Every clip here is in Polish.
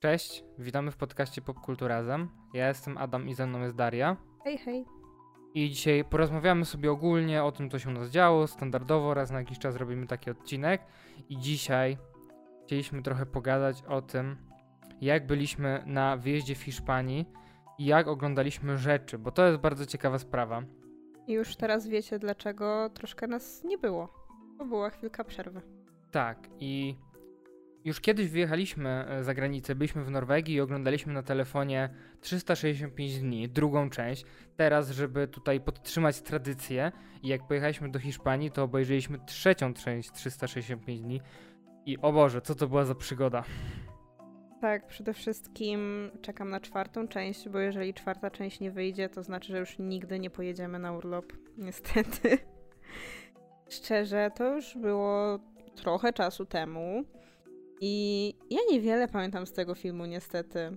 Cześć, witamy w podcaście Popkulturazem. Ja jestem Adam i ze mną jest Daria. Hej, hej. I dzisiaj porozmawiamy sobie ogólnie o tym, co się u nas działo. Standardowo raz na jakiś czas robimy taki odcinek. I dzisiaj chcieliśmy trochę pogadać o tym, jak byliśmy na wyjeździe w Hiszpanii i jak oglądaliśmy rzeczy, bo to jest bardzo ciekawa sprawa. I już teraz wiecie, dlaczego troszkę nas nie było. Bo była chwilka przerwy. Tak, i już kiedyś wyjechaliśmy e, za granicę, byliśmy w Norwegii i oglądaliśmy na telefonie 365 dni, drugą część. Teraz, żeby tutaj podtrzymać tradycję i jak pojechaliśmy do Hiszpanii, to obejrzeliśmy trzecią część 365 dni. I o Boże, co to była za przygoda. Tak, przede wszystkim czekam na czwartą część, bo jeżeli czwarta część nie wyjdzie, to znaczy, że już nigdy nie pojedziemy na urlop. Niestety. Szczerze, to już było trochę czasu temu. I ja niewiele pamiętam z tego filmu, niestety.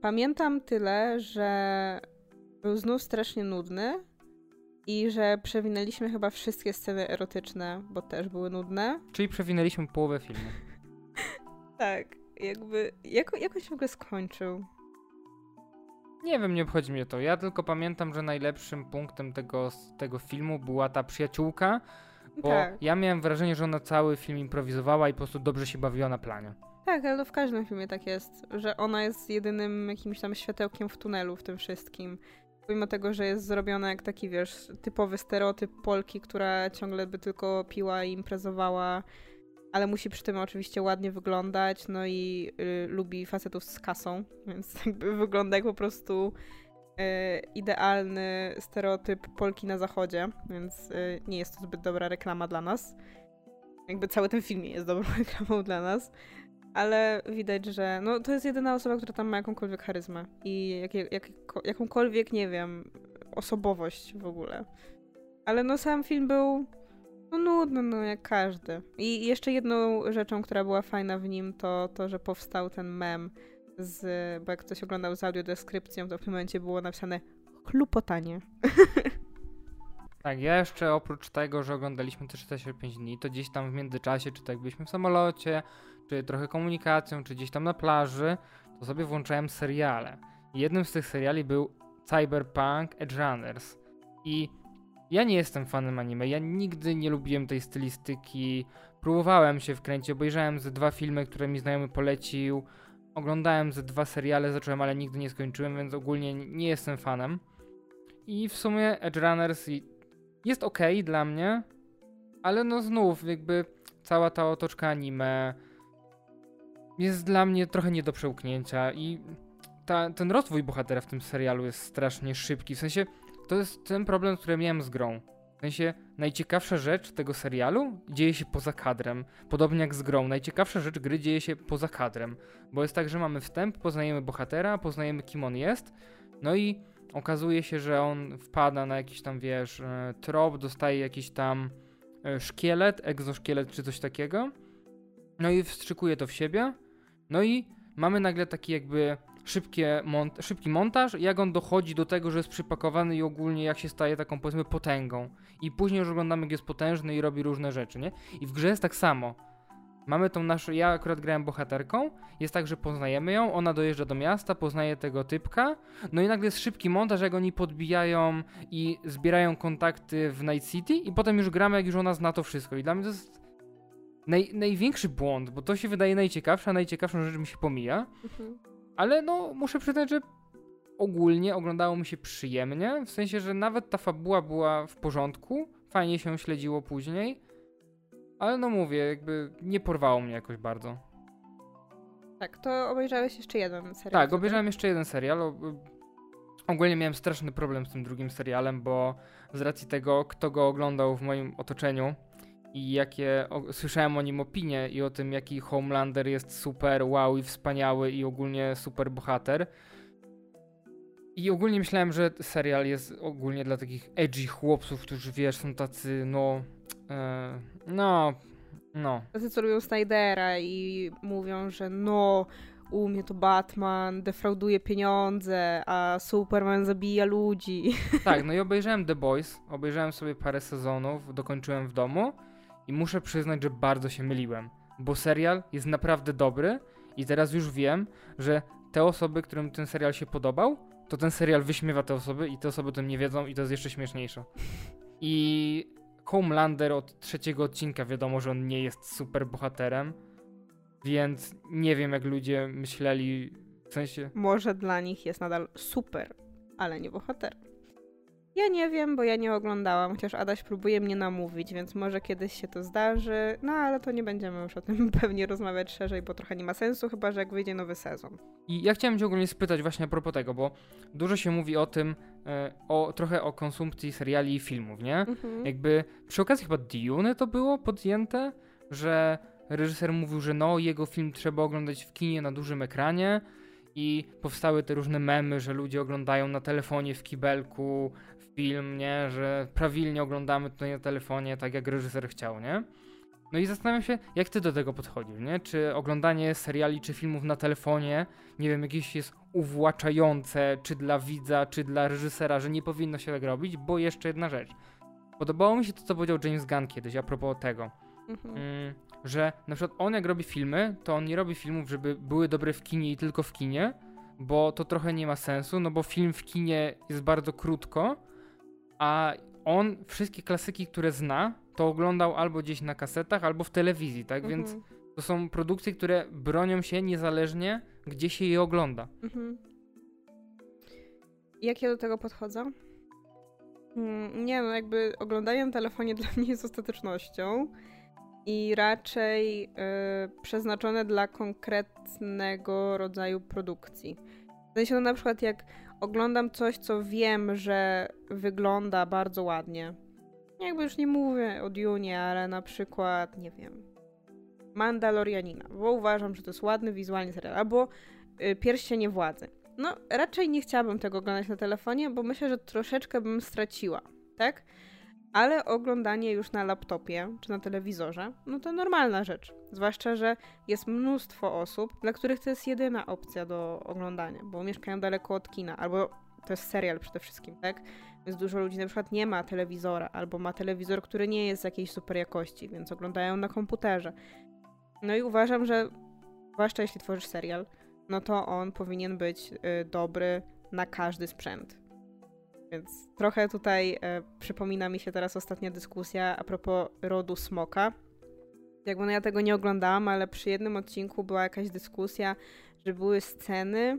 Pamiętam tyle, że był znów strasznie nudny i że przewinęliśmy chyba wszystkie sceny erotyczne, bo też były nudne. Czyli przewinęliśmy połowę filmu. tak, jakby. Jak, jak on się w ogóle skończył? Nie wiem, nie obchodzi mnie to. Ja tylko pamiętam, że najlepszym punktem tego, tego filmu była ta przyjaciółka, bo tak. ja miałem wrażenie, że ona cały film improwizowała i po prostu dobrze się bawiła na planie. Tak, ale w każdym filmie tak jest, że ona jest jedynym jakimś tam światełkiem w tunelu w tym wszystkim. Pomimo tego, że jest zrobiona jak taki, wiesz, typowy stereotyp Polki, która ciągle by tylko piła i imprezowała, ale musi przy tym oczywiście ładnie wyglądać, no i y, lubi facetów z kasą, więc jakby wygląda jak po prostu idealny stereotyp Polki na zachodzie, więc y, nie jest to zbyt dobra reklama dla nas. Jakby cały ten film nie jest dobrą reklamą dla nas. Ale widać, że no, to jest jedyna osoba, która tam ma jakąkolwiek charyzmę i jak, jak, jakąkolwiek, nie wiem, osobowość w ogóle. Ale no sam film był no nudny, no jak każdy. I jeszcze jedną rzeczą, która była fajna w nim, to to, że powstał ten mem z, bo jak ktoś oglądał z audiodeskrypcją, to w tym momencie było napisane chlupotanie. Tak, ja jeszcze oprócz tego, że oglądaliśmy te 45 dni, to gdzieś tam w międzyczasie, czy tak byliśmy w samolocie, czy trochę komunikacją, czy gdzieś tam na plaży, to sobie włączałem seriale. Jednym z tych seriali był Cyberpunk Edge Runners. I ja nie jestem fanem anime, ja nigdy nie lubiłem tej stylistyki. Próbowałem się wkręcić, obejrzałem ze dwa filmy, które mi znajomy polecił. Oglądałem ze dwa seriale, zacząłem, ale nigdy nie skończyłem, więc ogólnie nie jestem fanem. I w sumie Edge Runners jest ok dla mnie, ale no znów jakby cała ta otoczka anime jest dla mnie trochę nie do przełknięcia i ta, ten rozwój bohatera w tym serialu jest strasznie szybki. W sensie to jest ten problem, który miałem z grą. W sensie najciekawsza rzecz tego serialu dzieje się poza kadrem. Podobnie jak z grą. Najciekawsza rzecz gry dzieje się poza kadrem. Bo jest tak, że mamy wstęp, poznajemy bohatera, poznajemy kim on jest. No i okazuje się, że on wpada na jakiś tam, wiesz, e, trop, dostaje jakiś tam e, szkielet, egzoszkielet czy coś takiego. No i wstrzykuje to w siebie. No i mamy nagle taki jakby szybkie mont szybki montaż, jak on dochodzi do tego, że jest przypakowany i ogólnie jak się staje taką powiedzmy potęgą. I później już oglądamy, jak jest potężny i robi różne rzeczy, nie? I w grze jest tak samo. Mamy tą naszą, ja akurat grałem bohaterką, jest tak, że poznajemy ją, ona dojeżdża do miasta, poznaje tego typka, no i nagle jest szybki montaż, jak oni podbijają i zbierają kontakty w Night City i potem już gramy, jak już ona zna to wszystko. I dla mnie to jest naj, największy błąd, bo to się wydaje najciekawsze, a najciekawszą rzecz mi się pomija. Mhm. Ale no, muszę przyznać, że ogólnie oglądało mi się przyjemnie, w sensie, że nawet ta fabuła była w porządku, fajnie się śledziło później, ale no mówię, jakby nie porwało mnie jakoś bardzo. Tak, to obejrzałeś jeszcze jeden serial. Tak, obejrzałem jeszcze jeden serial. Ogólnie miałem straszny problem z tym drugim serialem, bo z racji tego, kto go oglądał w moim otoczeniu, i jakie o, słyszałem o nim opinie i o tym, jaki Homelander jest super, wow i wspaniały i ogólnie super bohater. I ogólnie myślałem, że serial jest ogólnie dla takich edgy chłopców, którzy wiesz, są tacy, no, e, no, no. Tacy, co lubią Snydera i mówią, że no, u mnie to Batman defrauduje pieniądze, a Superman zabija ludzi. Tak, no i obejrzałem The Boys, obejrzałem sobie parę sezonów, dokończyłem w domu i muszę przyznać, że bardzo się myliłem, bo serial jest naprawdę dobry I teraz już wiem, że te osoby, którym ten serial się podobał, to ten serial wyśmiewa te osoby i te osoby o tym nie wiedzą i to jest jeszcze śmieszniejsze. I Homelander od trzeciego odcinka wiadomo, że on nie jest super bohaterem, więc nie wiem jak ludzie myśleli, w sensie... Może dla nich jest nadal super, ale nie bohater. Ja nie wiem, bo ja nie oglądałam, chociaż Adaś próbuje mnie namówić, więc może kiedyś się to zdarzy. No ale to nie będziemy już o tym pewnie rozmawiać szerzej, bo trochę nie ma sensu, chyba że jak wyjdzie nowy sezon. I ja chciałem cię ogólnie spytać właśnie a propos tego, bo dużo się mówi o tym, e, o, trochę o konsumpcji seriali i filmów, nie? Mhm. Jakby przy okazji chyba Dune to było podjęte, że reżyser mówił, że no jego film trzeba oglądać w kinie na dużym ekranie i powstały te różne memy, że ludzie oglądają na telefonie w kibelku film, nie, że prawilnie oglądamy tutaj na telefonie, tak jak reżyser chciał, nie? No i zastanawiam się, jak ty do tego podchodzisz, nie? Czy oglądanie seriali czy filmów na telefonie, nie wiem, jakieś jest uwłaczające, czy dla widza, czy dla reżysera, że nie powinno się tak robić, bo jeszcze jedna rzecz. Podobało mi się to, co powiedział James Gunn kiedyś a propos tego, Mhm. mm, że na przykład on jak robi filmy, to on nie robi filmów, żeby były dobre w kinie i tylko w kinie, bo to trochę nie ma sensu, no bo film w kinie jest bardzo krótko, a on wszystkie klasyki, które zna, to oglądał albo gdzieś na kasetach, albo w telewizji, tak? Więc Mhm. to są produkcje, które bronią się niezależnie, gdzie się je ogląda. Mhm. Jak ja do tego podchodzę? Mm, Nie no, jakby oglądanie na telefonie dla mnie jest ostatecznością i raczej y, przeznaczone dla konkretnego rodzaju produkcji. W sensie, no na przykład jak oglądam coś, co wiem, że wygląda bardzo ładnie. Jakby już nie mówię o Dune, ale na przykład, nie wiem, Mandalorianina, bo uważam, że to jest ładny wizualnie serial, albo y, Pierścienie Władzy. No, raczej nie chciałabym tego oglądać na telefonie, bo myślę, że troszeczkę bym straciła, tak? Ale oglądanie już na laptopie czy na telewizorze, no to normalna rzecz. Zwłaszcza, że jest mnóstwo osób, dla których to jest jedyna opcja do oglądania, bo mieszkają daleko od kina, albo to jest serial przede wszystkim, tak? Więc dużo ludzi na przykład nie ma telewizora, albo ma telewizor, który nie jest jakiejś super jakości, więc oglądają na komputerze. No i uważam, że zwłaszcza jeśli tworzysz serial, no to on powinien być y, dobry na każdy sprzęt. Więc trochę tutaj y, przypomina mi się teraz ostatnia dyskusja a propos rodu smoka. Jakby no ja tego nie oglądałam, ale przy jednym odcinku była jakaś dyskusja, że były sceny,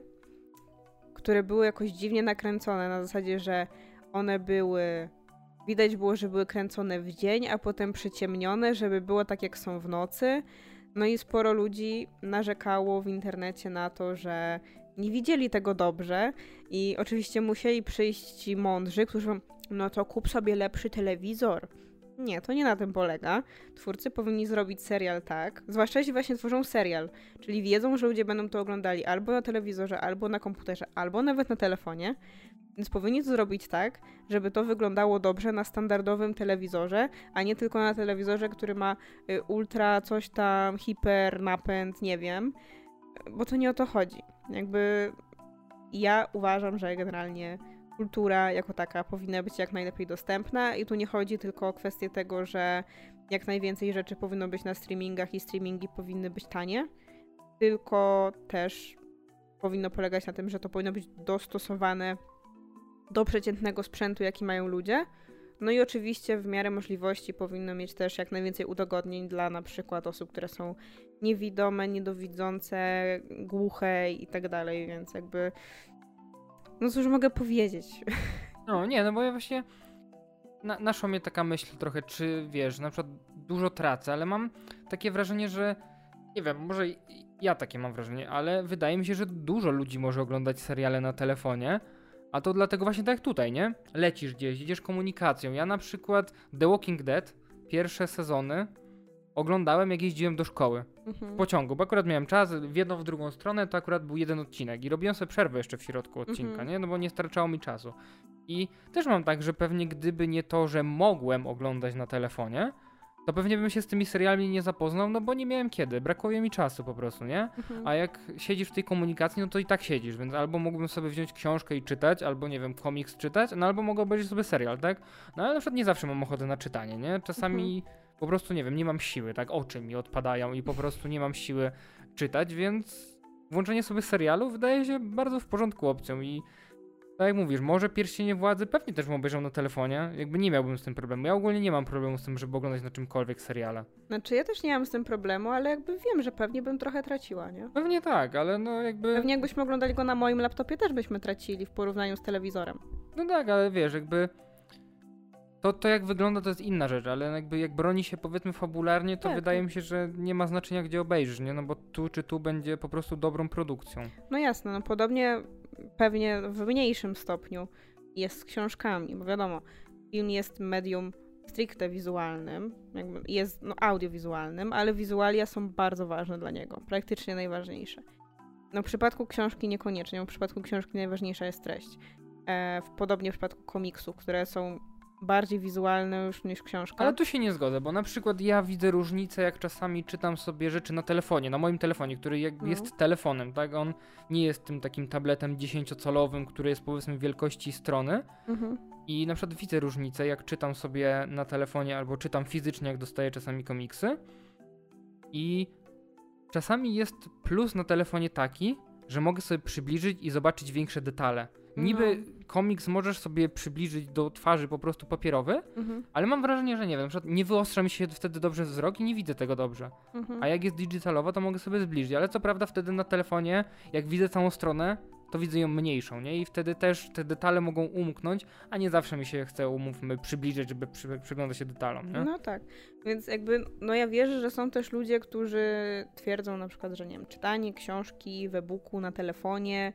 które były jakoś dziwnie nakręcone, na zasadzie, że one były. Widać było, że były kręcone w dzień, a potem przyciemnione, żeby było tak, jak są w nocy. No i sporo ludzi narzekało w internecie na to, że nie widzieli tego dobrze i oczywiście musieli przyjść ci mądrzy, którzy mówią, no to kup sobie lepszy telewizor. Nie, to nie na tym polega. Twórcy powinni zrobić serial tak, zwłaszcza jeśli właśnie tworzą serial, czyli wiedzą, że ludzie będą to oglądali albo na telewizorze, albo na komputerze, albo nawet na telefonie, więc powinni to zrobić tak, żeby to wyglądało dobrze na standardowym telewizorze, a nie tylko na telewizorze, który ma y, ultra coś tam, hiper, napęd, nie wiem, bo to nie o to chodzi. Jakby ja uważam, że generalnie kultura jako taka powinna być jak najlepiej dostępna i tu nie chodzi tylko o kwestię tego, że jak najwięcej rzeczy powinno być na streamingach i streamingi powinny być tanie, tylko też powinno polegać na tym, że to powinno być dostosowane do przeciętnego sprzętu, jaki mają ludzie. No i oczywiście w miarę możliwości powinno mieć też jak najwięcej udogodnień dla na przykład osób, które są niewidome, niedowidzące, głuche i tak dalej, więc jakby no cóż mogę powiedzieć. No nie, no bo ja właśnie na, mnie taka myśl trochę, czy wiesz, na przykład dużo tracę, ale mam takie wrażenie, że nie wiem, może ja takie mam wrażenie, ale wydaje mi się, że dużo ludzi może oglądać seriale na telefonie, a to dlatego właśnie tak jak tutaj, nie? Lecisz gdzieś, idziesz komunikacją. Ja na przykład The Walking Dead, pierwsze sezony oglądałem jak jeździłem do szkoły. Mhm. w pociągu, bo akurat miałem czas w jedną, w drugą stronę, to akurat był jeden odcinek i robiłem sobie przerwę jeszcze w środku odcinka, Mhm. nie? No bo nie starczało mi czasu. I też mam tak, że pewnie gdyby nie to, że mogłem oglądać na telefonie, to pewnie bym się z tymi serialami nie zapoznał, no bo nie miałem kiedy, brakuje mi czasu po prostu, nie? Mhm. A jak siedzisz w tej komunikacji, no to i tak siedzisz, więc albo mógłbym sobie wziąć książkę i czytać, albo nie wiem, komiks czytać, no albo mogę obejrzeć sobie serial, tak? No ale na przykład nie zawsze mam ochotę na czytanie, nie? Czasami po prostu, nie wiem, nie mam siły, tak? Oczy mi odpadają i po prostu nie mam siły czytać, więc włączenie sobie serialu wydaje się bardzo w porządku opcją i tak jak mówisz, może pierścienie władzy pewnie też bym obejrzał na telefonie, jakby nie miałbym z tym problemu. Ja ogólnie nie mam problemu z tym, żeby oglądać na czymkolwiek seriale. Znaczy ja też nie mam z tym problemu, ale jakby wiem, że pewnie bym trochę traciła, nie? Pewnie tak, ale no jakby... Pewnie jakbyśmy oglądali go na moim laptopie też byśmy tracili w porównaniu z telewizorem. No tak, ale wiesz, jakby... To, to jak wygląda to jest inna rzecz, ale jakby jak broni się powiedzmy fabularnie, to Tak, wydaje tak. mi się, że nie ma znaczenia gdzie obejrzysz, nie? No bo tu czy tu będzie po prostu dobrą produkcją. No jasne, no podobnie pewnie w mniejszym stopniu jest z książkami, bo wiadomo, film jest medium stricte wizualnym, jest no, audiowizualnym, ale wizualia są bardzo ważne dla niego, praktycznie najważniejsze. No w przypadku książki niekoniecznie, bo w przypadku książki najważniejsza jest treść. E, w, podobnie w przypadku komiksów, które są bardziej wizualne już niż książka. Ale tu się nie zgodzę, bo na przykład ja widzę różnicę, jak czasami czytam sobie rzeczy na telefonie, na moim telefonie, który No. jest telefonem, tak? On nie jest tym takim tabletem 10-calowym, który jest powiedzmy wielkości strony. Mhm. I na przykład widzę różnicę, jak czytam sobie na telefonie albo czytam fizycznie, jak dostaję czasami komiksy. I czasami jest plus na telefonie taki, że mogę sobie przybliżyć i zobaczyć większe detale. Niby No. Komiks możesz sobie przybliżyć do twarzy po prostu papierowy, Mhm. ale mam wrażenie, że nie wiem, na przykład nie wyostrza mi się wtedy dobrze wzrok i nie widzę tego dobrze. Mhm. A jak jest digitalowa, to mogę sobie zbliżyć, ale co prawda wtedy na telefonie, jak widzę całą stronę, to widzę ją mniejszą, nie? I wtedy też te detale mogą umknąć, a nie zawsze mi się chce, umówmy, przybliżyć, żeby przy, przyglądać się detalom, nie? No tak. Więc jakby, no ja wierzę, że są też ludzie, którzy twierdzą na przykład, że nie wiem, czytanie książki w e-booku na telefonie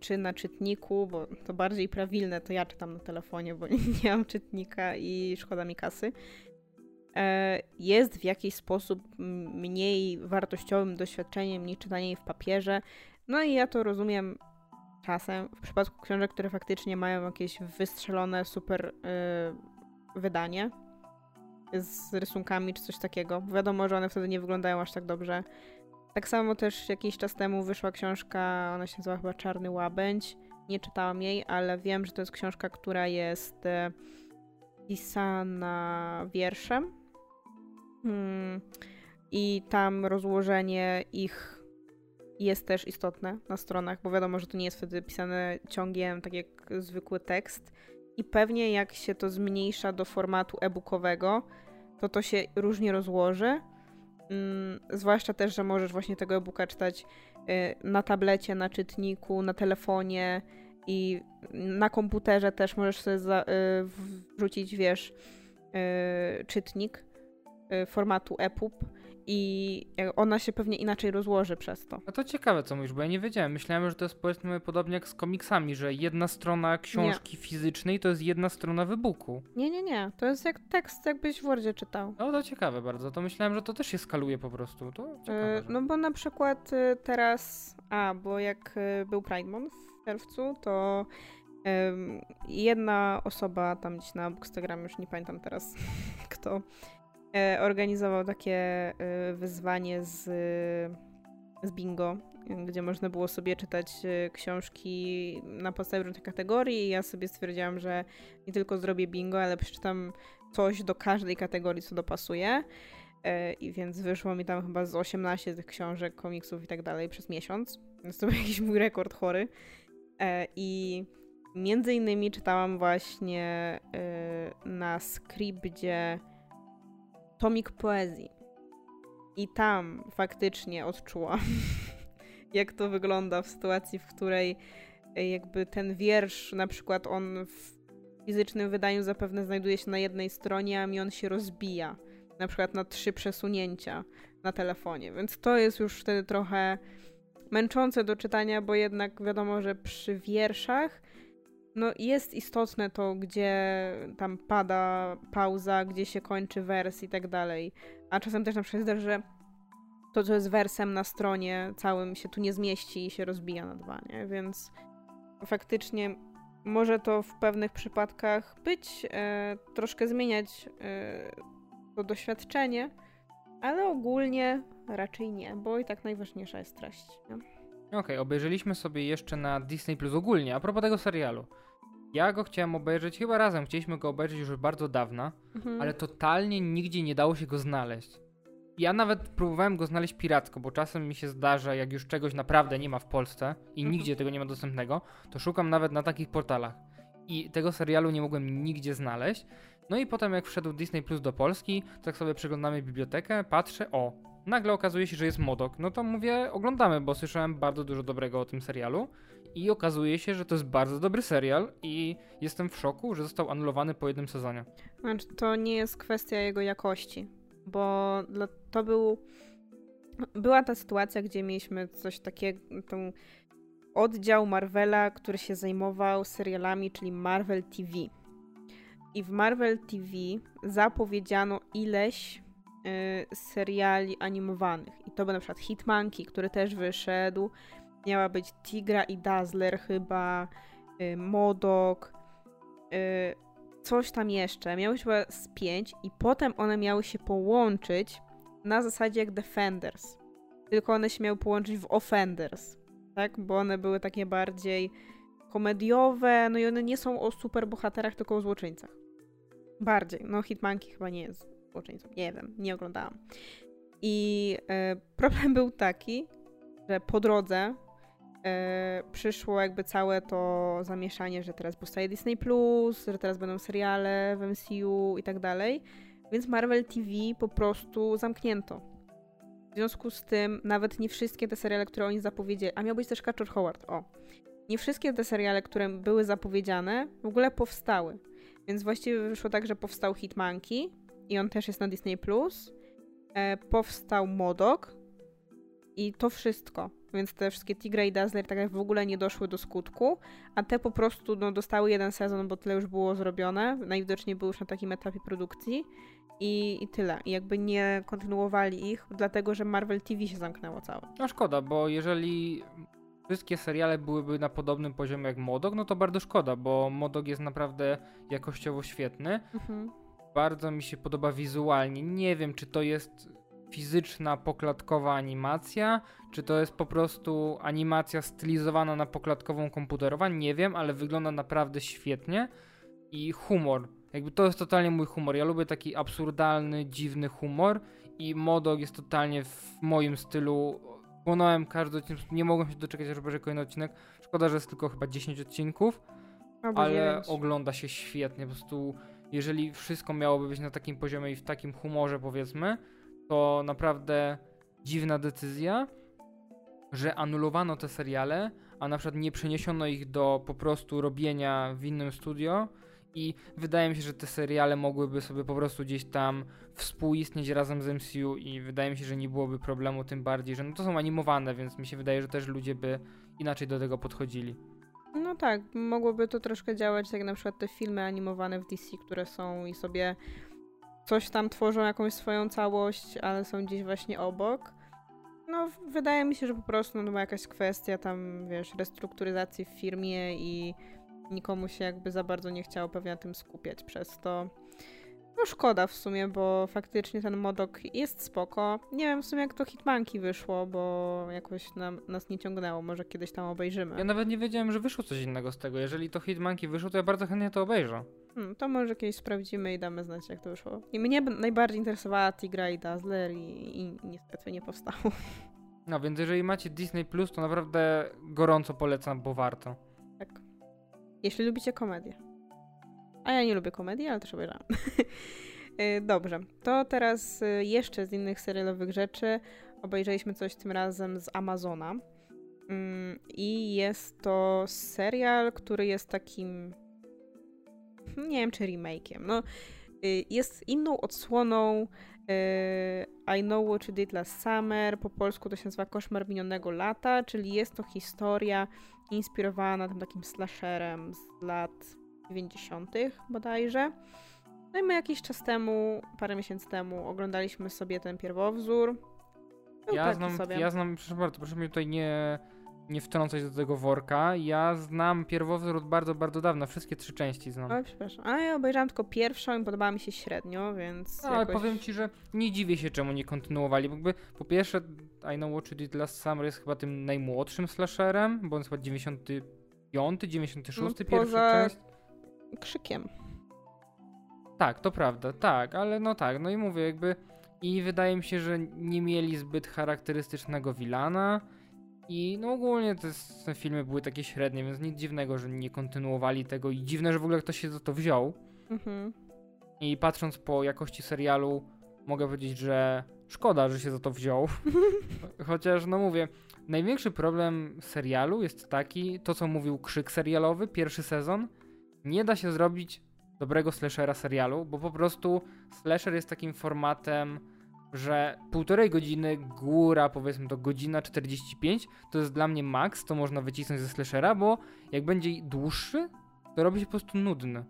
czy na czytniku, bo to bardziej prawilne, to ja czytam na telefonie, bo nie mam czytnika i szkoda mi kasy, e, jest w jakiś sposób mniej wartościowym doświadczeniem niż czytanie jej w papierze. No i ja to rozumiem czasem. W przypadku książek, które faktycznie mają jakieś wystrzelone super y, wydanie z rysunkami czy coś takiego. Wiadomo, że one wtedy nie wyglądają aż tak dobrze. Tak samo też jakiś czas temu wyszła książka, ona się nazywa chyba Czarny Łabędź. Nie czytałam jej, ale wiem, że to jest książka, która jest e, pisana wierszem. Hmm. I tam rozłożenie ich jest też istotne na stronach, bo wiadomo, że to nie jest wtedy pisane ciągiem, tak jak zwykły tekst. I pewnie jak się to zmniejsza do formatu e-bookowego, to to się różnie rozłoży. Mm, zwłaszcza też, że możesz właśnie tego e-booka czytać y, na tablecie, na czytniku, na telefonie i na komputerze też możesz sobie za, y, wrzucić, wiesz, y, czytnik formatu EPUB i ona się pewnie inaczej rozłoży przez to. A to ciekawe, co mówisz, bo ja nie wiedziałem. Myślałem, że to jest powiedzmy podobnie jak z komiksami, że jedna strona książki fizycznej to jest jedna strona wybuku. Nie, nie, nie. To jest jak tekst, jakbyś w Wordzie czytał. No to ciekawe bardzo. To myślałem, że to też się skaluje po prostu. To ciekawe. E, że- No bo na przykład e, teraz, a bo jak e, był Pride Month w czerwcu, to jedna osoba tam gdzieś na Bookstagram, już nie pamiętam teraz kto, organizował takie e, wyzwanie z, z bingo, e, gdzie można było sobie czytać e, książki na podstawie różnych kategorii i ja sobie stwierdziłam, że nie tylko zrobię bingo, ale przeczytam coś do każdej kategorii, co dopasuje. E, I więc wyszło mi tam chyba z 18 tych książek, komiksów i tak dalej przez miesiąc. Więc to był jakiś mój rekord chory. E, I między innymi czytałam właśnie e, na Scribdzie tomik poezji. I tam faktycznie odczułam, jak to wygląda w sytuacji, w której e, jakby ten wiersz, na przykład on w fizycznym wydaniu zapewne znajduje się na jednej stronie, a mi on się rozbija na przykład na trzy przesunięcia na telefonie, więc to jest już wtedy trochę męczące do czytania, bo jednak wiadomo, że przy wierszach no jest istotne to, gdzie tam pada pauza, gdzie się kończy wers i tak dalej. A czasem też na przykład zdarza, że to, co jest wersem na stronie całym się tu nie zmieści i się rozbija na dwa, nie? Więc faktycznie może to w pewnych przypadkach być, e, troszkę zmieniać e, to doświadczenie, ale ogólnie raczej nie, bo i tak najważniejsza jest treść. Okej, obejrzeliśmy sobie jeszcze na Disney Plus ogólnie, a propos tego serialu. Ja go chciałem obejrzeć, chyba razem chcieliśmy go obejrzeć już bardzo dawno, Mhm. ale totalnie nigdzie nie dało się go znaleźć. Ja nawet próbowałem go znaleźć piracko, bo czasem mi się zdarza, jak już czegoś naprawdę nie ma w Polsce i Mhm. nigdzie tego nie ma dostępnego, to szukam nawet na takich portalach. I tego serialu nie mogłem nigdzie znaleźć. No i potem jak wszedł Disney Plus do Polski, tak sobie przeglądamy bibliotekę, patrzę, o, nagle okazuje się, że jest Modok. No to mówię, oglądamy, bo słyszałem bardzo dużo dobrego o tym serialu. I okazuje się, że to jest bardzo dobry serial i jestem w szoku, że został anulowany po jednym sezonie. Znaczy, to nie jest kwestia jego jakości, bo to był. Była ta sytuacja, gdzie mieliśmy coś takiego, tą oddział Marvela, który się zajmował serialami, czyli Marvel TV. I w Marvel TV zapowiedziano ileś y, seriali animowanych. I to był na przykład Hitmonkey, który też wyszedł. Miała być Tigra i Dazzler chyba, y, Modok, y, coś tam jeszcze. Miały chyba z pięć i potem one miały się połączyć na zasadzie jak Defenders. Tylko one się miały połączyć w Offenders, tak? Bo one były takie bardziej komediowe, no i one nie są o superbohaterach, tylko o złoczyńcach. Bardziej. No Hitmonkey chyba nie jest złoczyńcą. Nie wiem, nie oglądałam. I e, problem był taki, że po drodze przyszło jakby całe to zamieszanie, że teraz powstaje Disney Plus, że teraz będą seriale w MCU i tak dalej. Więc Marvel TV po prostu zamknięto. W związku z tym nawet nie wszystkie te seriale, które oni zapowiedzieli, a miał być też Catcher Howard, o. Nie wszystkie te seriale, które były zapowiedziane, w ogóle powstały. Więc właściwie wyszło tak, że powstał Hitmonkey i on też jest na Disney Plus. E, powstał Modok i to wszystko. Więc te wszystkie Tigra i Dazzler tak jak w ogóle nie doszły do skutku, a te po prostu no, dostały jeden sezon, bo tyle już było zrobione. Najwidoczniej były już na takim etapie produkcji i, i tyle. I jakby nie kontynuowali ich, dlatego że Marvel TV się zamknęło całe. No szkoda, bo jeżeli wszystkie seriale byłyby na podobnym poziomie jak Modok, no to bardzo szkoda, bo Modok jest naprawdę jakościowo świetny. Mhm. Bardzo mi się podoba wizualnie. Nie wiem, czy to jest fizyczna, poklatkowa animacja, czy to jest po prostu animacja stylizowana na poklatkową komputerową, nie wiem, ale wygląda naprawdę świetnie. I humor. Jakby to jest totalnie mój humor. Ja lubię taki absurdalny, dziwny humor i Modok jest totalnie w moim stylu. Płonąłem każdy odcinek, nie mogłem się doczekać, aż będzie kolejny odcinek. Szkoda, że jest tylko chyba 10 odcinków Albo ale ogląda się świetnie. Po prostu, jeżeli wszystko miałoby być na takim poziomie i w takim humorze, powiedzmy, to naprawdę dziwna decyzja, że anulowano te seriale, a na przykład nie przeniesiono ich do po prostu robienia w innym studio. I wydaje mi się, że te seriale mogłyby sobie po prostu gdzieś tam współistnieć razem z MCU i wydaje mi się, że nie byłoby problemu, tym bardziej, że no to są animowane, więc mi się wydaje, że też ludzie by inaczej do tego podchodzili. No tak, mogłoby to troszkę działać, jak na przykład te filmy animowane w DC, które są i sobie coś tam tworzą, jakąś swoją całość, ale są gdzieś właśnie obok. No, wydaje mi się, że po prostu no, była jakaś kwestia tam, wiesz, restrukturyzacji w firmie i nikomu się jakby za bardzo nie chciało pewnie na tym skupiać przez to. No szkoda w sumie, bo faktycznie ten modok jest spoko. Nie wiem w sumie jak to Hitmanki wyszło, bo jakoś nam, nas nie ciągnęło. Może kiedyś tam obejrzymy. Ja nawet nie wiedziałem, że wyszło coś innego z tego. Jeżeli to Hitmanki wyszło, to ja bardzo chętnie to obejrzę. Hmm, to może kiedyś sprawdzimy i damy znać, jak to wyszło. I mnie najbardziej interesowała Tigra i Dazzler i, i niestety nie powstało. No więc jeżeli macie Disney Plus, to naprawdę gorąco polecam, bo warto. Tak. Jeśli lubicie komedię. A ja nie lubię komedii, ale też obejrzałam. Y, Dobrze, to teraz y, jeszcze z innych serialowych rzeczy obejrzeliśmy coś tym razem z Amazona. Mm, I jest to serial, który jest takim. Nie wiem, czy remake'iem. No, y, jest inną odsłoną y, I Know What You Did Last Summer. Po polsku to się nazywa Koszmar minionego lata, czyli jest to historia inspirowana tym takim slasherem z lat 90. bodajże. No i my jakiś czas temu, parę miesięcy temu, oglądaliśmy sobie ten pierwowzór. Ja znam, ja znam, proszę bardzo, proszę mnie tutaj nie, nie wtrącać do tego worka. Ja znam pierwowzór od bardzo, bardzo dawna. Wszystkie trzy części znam. Oj, przepraszam. A ja obejrzałam tylko pierwszą i podobała mi się średnio, więc. No, ale jakoś... powiem ci, że nie dziwię się, czemu nie kontynuowali. Bo jakby, po pierwsze, I Know What You Did Last Summer jest chyba tym najmłodszym slasherem, bo on jest chyba 95, 96 No, pierwsza poza- część. Krzykiem. Tak, to prawda, tak, ale no tak, no i mówię, jakby I wydaje mi się, że nie mieli zbyt charakterystycznego Wilana. I no ogólnie te, te filmy były takie średnie, więc nic dziwnego, że nie kontynuowali tego i dziwne, że w ogóle ktoś się za to wziął. Mhm. I patrząc po jakości serialu, mogę powiedzieć, że szkoda, że się za to wziął. Chociaż, no mówię, największy problem serialu jest taki, to co mówił Krzyk serialowy, pierwszy sezon, nie da się zrobić dobrego slashera serialu, bo po prostu slasher jest takim formatem, że półtorej godziny, góra powiedzmy to godzina 45, to jest dla mnie maks, to można wycisnąć ze slashera, bo jak będzie dłuższy, to robi się po prostu nudny.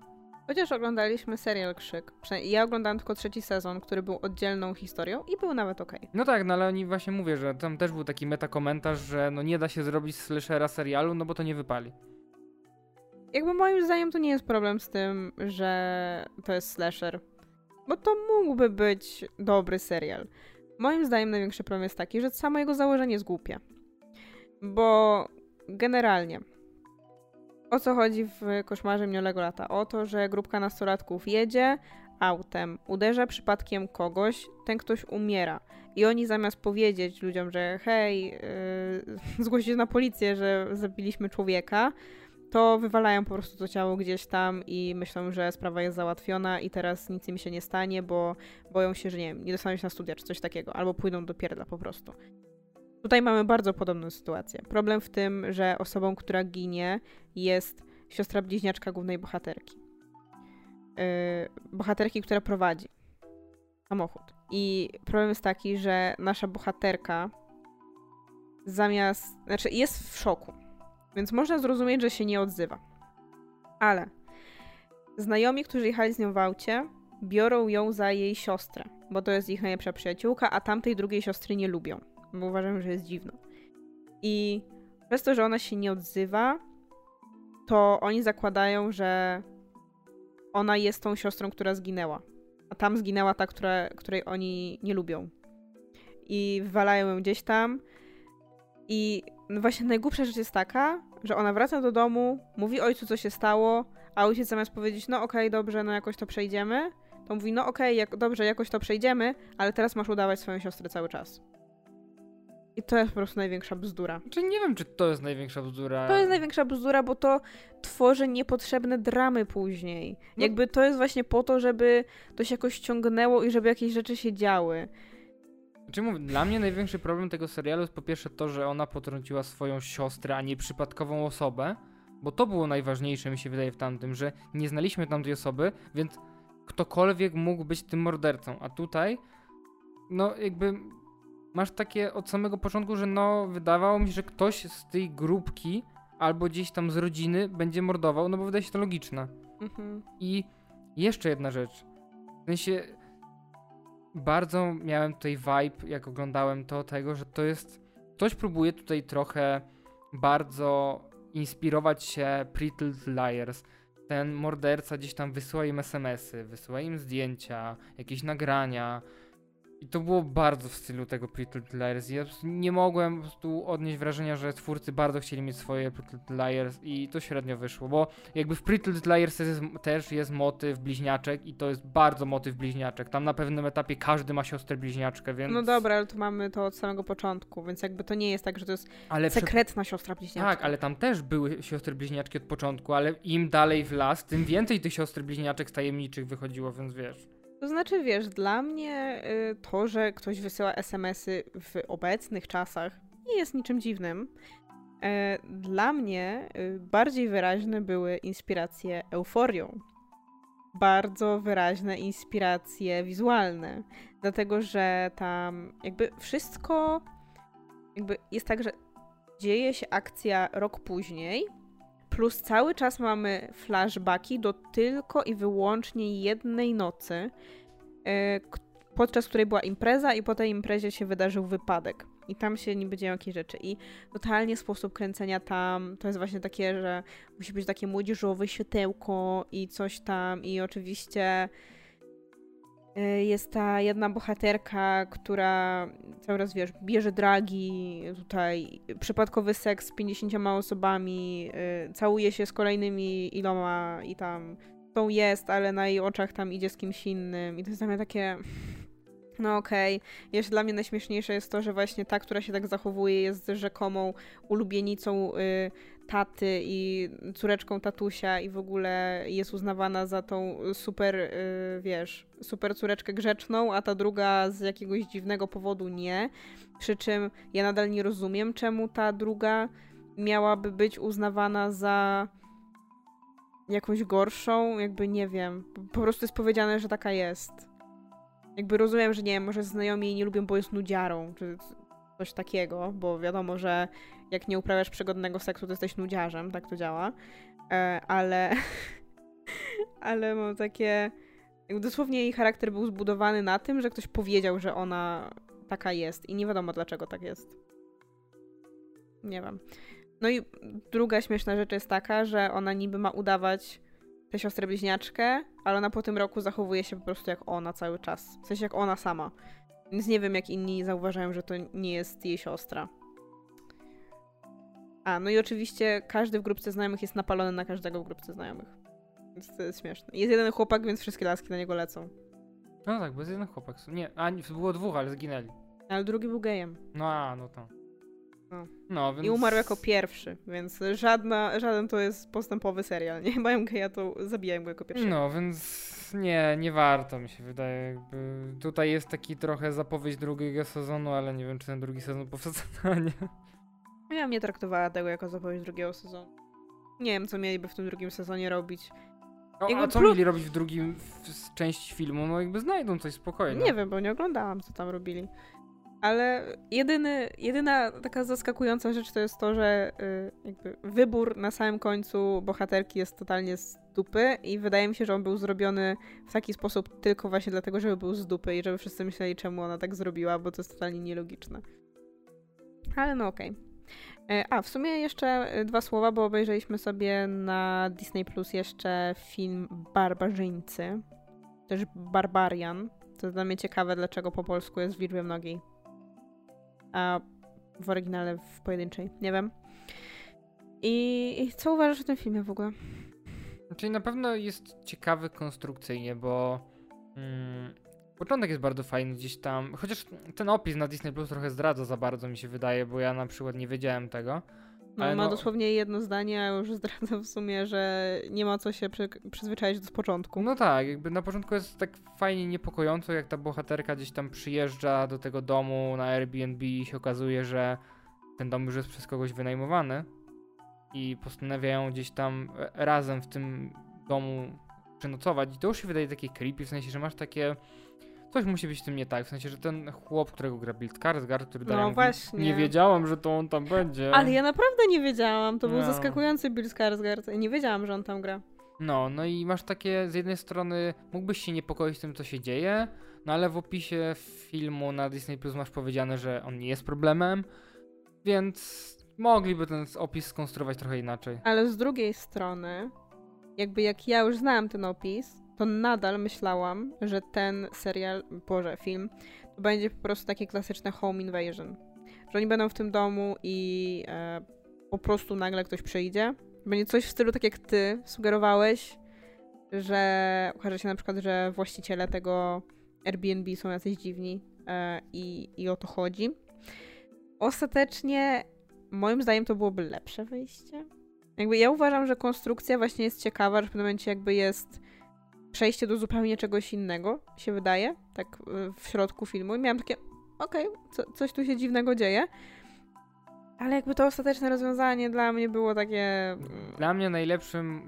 Chociaż oglądaliśmy serial Krzyk. Ja oglądałam tylko trzeci sezon, który był oddzielną historią i był nawet okej. No tak, no ale oni właśnie mówię, że tam też był taki metakomentarz, że no nie da się zrobić slashera serialu, no bo to nie wypali. Jakby moim zdaniem to nie jest problem z tym, że to jest slasher. Bo to mógłby być dobry serial. Moim zdaniem największy problem jest taki, że samo jego założenie jest głupie. Bo generalnie o co chodzi w koszmarze minionego lata? O to, że grupka nastolatków jedzie autem, uderza przypadkiem kogoś, ten ktoś umiera. I oni zamiast powiedzieć ludziom, że hej, yy, na policję, że zabiliśmy człowieka, to wywalają po prostu to ciało gdzieś tam i myślą, że sprawa jest załatwiona i teraz nic im się nie stanie, bo boją się, że nie wiem, nie dostaną się na studia czy coś takiego, albo pójdą do pierdla po prostu. Tutaj mamy bardzo podobną sytuację. Problem w tym, że osobą, która ginie, jest siostra bliźniaczka głównej bohaterki. Yy, bohaterki, która prowadzi samochód. I problem jest taki, że nasza bohaterka zamiast. Znaczy, jest w szoku. Więc można zrozumieć, że się nie odzywa. Ale znajomi, którzy jechali z nią w aucie, biorą ją za jej siostrę, bo to jest ich najlepsza przyjaciółka, a tamtej drugiej siostry nie lubią bo uważam, że jest dziwna. I przez to, że ona się nie odzywa, to oni zakładają, że ona jest tą siostrą, która zginęła. A tam zginęła ta, której oni nie lubią. I wywalają ją gdzieś tam. I właśnie najgłupsza rzecz jest taka, że ona wraca do domu, mówi ojcu, co się stało, a ojciec zamiast powiedzieć, no okej, okay, dobrze, no jakoś to przejdziemy, to mówi, no okej, okay, jak, dobrze, jakoś to przejdziemy, ale teraz masz udawać swoją siostrę cały czas. I to jest po prostu największa bzdura. Czy nie wiem, czy to jest największa bzdura. To jest największa bzdura, bo to tworzy niepotrzebne dramy później. No. Jakby to jest właśnie po to, żeby to się jakoś ciągnęło i żeby jakieś rzeczy się działy. Znaczy mówię, dla mnie największy problem tego serialu jest po pierwsze to, że ona potrąciła swoją siostrę, a nie przypadkową osobę, bo to było najważniejsze mi się wydaje w tamtym, że nie znaliśmy tamtej osoby, więc ktokolwiek mógł być tym mordercą, a tutaj no jakby masz takie od samego początku, że no wydawało mi się, że ktoś z tej grupki albo gdzieś tam z rodziny będzie mordował, no bo wydaje się to logiczne. Mhm. I jeszcze jedna rzecz. W sensie bardzo miałem tutaj vibe, jak oglądałem to, tego, że to jest. Ktoś próbuje tutaj trochę bardzo inspirować się Pretty Liars. Ten morderca gdzieś tam wysyła im SMS-y, wysyła im zdjęcia, jakieś nagrania, i to było bardzo w stylu tego Pretty Little Liars. Ja nie mogłem po prostu odnieść wrażenia, że twórcy bardzo chcieli mieć swoje Pretty Little Liars i to średnio wyszło, bo jakby w Pretty Little Liars jest, też jest motyw bliźniaczek i to jest bardzo motyw bliźniaczek. Tam na pewnym etapie każdy ma siostrę bliźniaczkę, więc... No dobra, ale tu mamy to od samego początku, więc jakby to nie jest tak, że to jest ale sekretna przy... siostra bliźniaczka. Tak, ale tam też były siostry bliźniaczki od początku, ale im dalej w las, tym więcej tych siostry bliźniaczek tajemniczych wychodziło, więc wiesz... To znaczy, wiesz, dla mnie y, to, że ktoś wysyła SMS-y w obecnych czasach nie jest niczym dziwnym. E, dla mnie y, bardziej wyraźne były inspiracje euforią. Bardzo wyraźne inspiracje wizualne. Dlatego, że tam jakby wszystko jakby jest tak, że dzieje się akcja rok później, Plus cały czas mamy flashbacki do tylko i wyłącznie jednej nocy, e, podczas której była impreza i po tej imprezie się wydarzył wypadek. I tam się nie dzieją jakieś rzeczy. I totalnie sposób kręcenia tam to jest właśnie takie, że musi być takie młodzieżowe światełko i coś tam. I oczywiście jest ta jedna bohaterka, która cały raz, wiesz, bierze dragi, tutaj przypadkowy seks z 50 osobami, e, całuje się z kolejnymi iloma i tam tą jest, ale na jej oczach tam idzie z kimś innym i to jest dla mnie takie... No okej. Jeszcze dla mnie najśmieszniejsze jest to, że właśnie ta, która się tak zachowuje, jest rzekomą ulubienicą y, taty i córeczką tatusia i w ogóle jest uznawana za tą super, y, wiesz, super córeczkę grzeczną, a ta druga z jakiegoś dziwnego powodu nie. Przy czym ja nadal nie rozumiem, czemu ta druga miałaby być uznawana za jakąś gorszą, jakby nie wiem. Po prostu jest powiedziane, że taka jest. Jakby rozumiem, że nie wiem, może znajomi jej nie lubią, bo jest nudziarą, czy coś takiego, bo wiadomo, że jak nie uprawiasz przygodnego seksu, to jesteś nudziarzem, tak to działa. E, ale. ale mam takie. Dosłownie jej charakter był zbudowany na tym, że ktoś powiedział, że ona taka jest i nie wiadomo dlaczego tak jest. Nie wiem. No i druga śmieszna rzecz jest taka, że ona niby ma udawać tę siostrę bliźniaczkę, ale ona po tym roku zachowuje się po prostu jak ona cały czas. W sensie jak ona sama. Więc nie wiem, jak inni zauważają, że to nie jest jej siostra. A, no i oczywiście każdy w grupce znajomych jest napalony na każdego w grupce znajomych. Więc to jest śmieszne. Jest jeden chłopak, więc wszystkie laski na niego lecą. No tak, bo jest jeden chłopak. Nie, a było dwóch, ale zginęli. Ale drugi był gejem. No a, no to. No. No, więc... I umarł jako pierwszy, więc żadna, żaden to jest postępowy serial. Nie mają geja, to zabijają go jako pierwszy. No, więc nie, nie warto mi się wydaje. Jakby tutaj jest taki trochę zapowiedź drugiego sezonu, ale nie wiem, czy ten drugi sezon powstanie. Ja nie traktowała tego jako zapowiedź drugiego sezonu. Nie wiem, co mieliby w tym drugim sezonie robić. No, Jakby a co pró- mieli robić w drugim w, części filmu? No jakby znajdą coś spokojnie. Nie wiem, bo nie oglądałam, co tam robili. Ale jedyny, jedyna taka zaskakująca rzecz to jest to, że y, jakby wybór na samym końcu bohaterki jest totalnie z dupy i wydaje mi się, że on był zrobiony w taki sposób tylko właśnie dlatego, żeby był z dupy i żeby wszyscy myśleli, czemu ona tak zrobiła, bo to jest totalnie nielogiczne. Ale no okej. E, A, w sumie jeszcze e, dwa słowa, bo obejrzeliśmy sobie na Disney Plus jeszcze film Barbarzyńcy, też Barbarian. To dla mnie ciekawe, dlaczego po polsku jest w liczbie mnogiej. A w oryginale w pojedynczej. Nie wiem. I, I co uważasz o tym filmie w ogóle? Czyli na pewno jest ciekawy konstrukcyjnie, bo mm, początek jest bardzo fajny gdzieś tam, chociaż ten opis na Disney Plus trochę zdradza za bardzo mi się wydaje, bo ja na przykład nie wiedziałem tego. No, ma no- dosłownie jedno zdanie, a już zdradza w sumie, że nie ma co się przy, przyzwyczaić do początku. No tak, jakby na początku jest tak fajnie niepokojąco, jak ta bohaterka gdzieś tam przyjeżdża do tego domu na Airbnb i się okazuje, że ten dom już jest przez kogoś wynajmowany i postanawiają gdzieś tam e, razem w tym domu przenocować. I to już się wydaje takie creepy, w sensie, że masz takie... Coś musi być z tym nie tak, w sensie, że ten chłop, którego gra Bill Skarsgård, który No właśnie. nie wiedziałam, że to on tam będzie. Ale ja naprawdę nie wiedziałam. To był No. zaskakujący Bill Skarsgård. Nie wiedziałam, że on tam gra. No, no i masz takie, z jednej strony mógłbyś się niepokoić tym, co się dzieje, no ale w opisie filmu na Disney Plus masz powiedziane, że on nie jest problemem, więc mogliby ten opis skonstruować trochę inaczej. Ale z drugiej strony, jakby jak ja już znałam ten opis, to nadal myślałam, że ten serial, boże, film, to będzie po prostu takie klasyczne home invasion. Że oni będą w tym domu i e, po prostu nagle ktoś przyjdzie. Będzie coś w stylu tak jak ty sugerowałeś, że okaże się na przykład, że właściciele tego Airbnb są jacyś dziwni e, i, i o to chodzi. Ostatecznie, moim zdaniem, to byłoby lepsze wyjście. Jakby ja uważam, że konstrukcja właśnie jest ciekawa, że w pewnym momencie jakby jest przejście do zupełnie czegoś innego, się wydaje, tak y, w środku filmu. I miałam takie, okej, co, coś tu się dziwnego dzieje. Ale jakby to ostateczne rozwiązanie dla mnie było takie... mm, Dla mnie najlepszym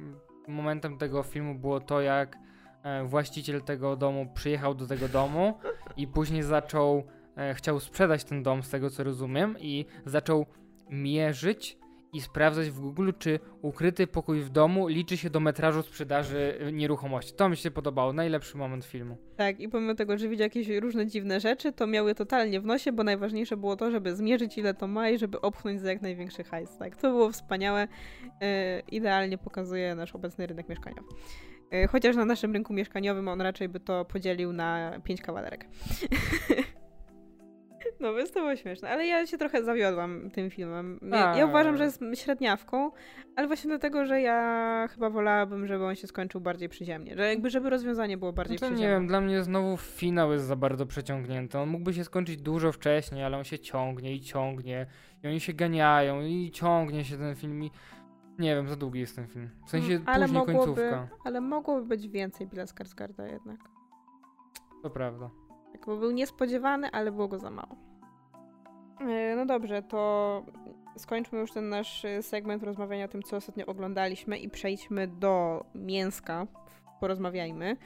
momentem tego filmu było to, jak e, właściciel tego domu przyjechał do tego domu i później zaczął, e, chciał sprzedać ten dom, z tego co rozumiem, i zaczął mierzyć i sprawdzać w Google, czy ukryty pokój w domu liczy się do metrażu sprzedaży nieruchomości. To mi się podobało, najlepszy moment filmu. Tak, i pomimo tego, że widział jakieś różne dziwne rzeczy, to miały totalnie w nosie, bo najważniejsze było to, żeby zmierzyć ile to ma i żeby opchnąć za jak największy hajs. Tak, to było wspaniałe. E, idealnie pokazuje nasz obecny rynek mieszkaniowy. E, chociaż na naszym rynku mieszkaniowym on raczej by to podzielił na pięć kawalerek. No, więc to było śmieszne. Ale ja się trochę zawiodłam tym filmem. Ja, ja uważam, że jest średniawką, ale właśnie dlatego, że ja chyba wolałabym, żeby on się skończył bardziej przyziemnie. Że jakby, żeby rozwiązanie było bardziej No to nie przyziemne. wiem, dla mnie znowu finał jest za bardzo przeciągnięty. On mógłby się skończyć dużo wcześniej, ale on się ciągnie i ciągnie. I oni się ganiają i ciągnie się ten film i... Nie wiem, za długi jest ten film. W sensie Mm, ale później mogłoby, końcówka. ale mogłoby być więcej Billa Skarsgarda jednak. To prawda. Tak, bo był niespodziewany, ale było go za mało. E, No dobrze, to skończmy już ten nasz e, segment rozmawiania o tym, co ostatnio oglądaliśmy i przejdźmy do mięska. Porozmawiajmy.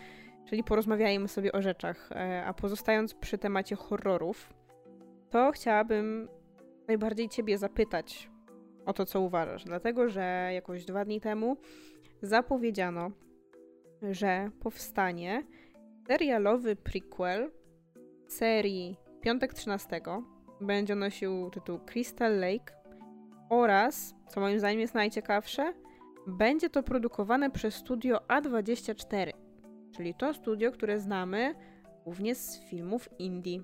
Czyli porozmawiajmy sobie o rzeczach. E, A pozostając przy temacie horrorów, to chciałabym najbardziej ciebie zapytać o to, co uważasz. Dlatego, że jakoś dwa dni temu zapowiedziano, że powstanie serialowy prequel serii Piątek 13 będzie nosił tytuł Crystal Lake oraz, co moim zdaniem jest najciekawsze, będzie to produkowane przez studio A24, czyli to studio, które znamy głównie z filmów indie.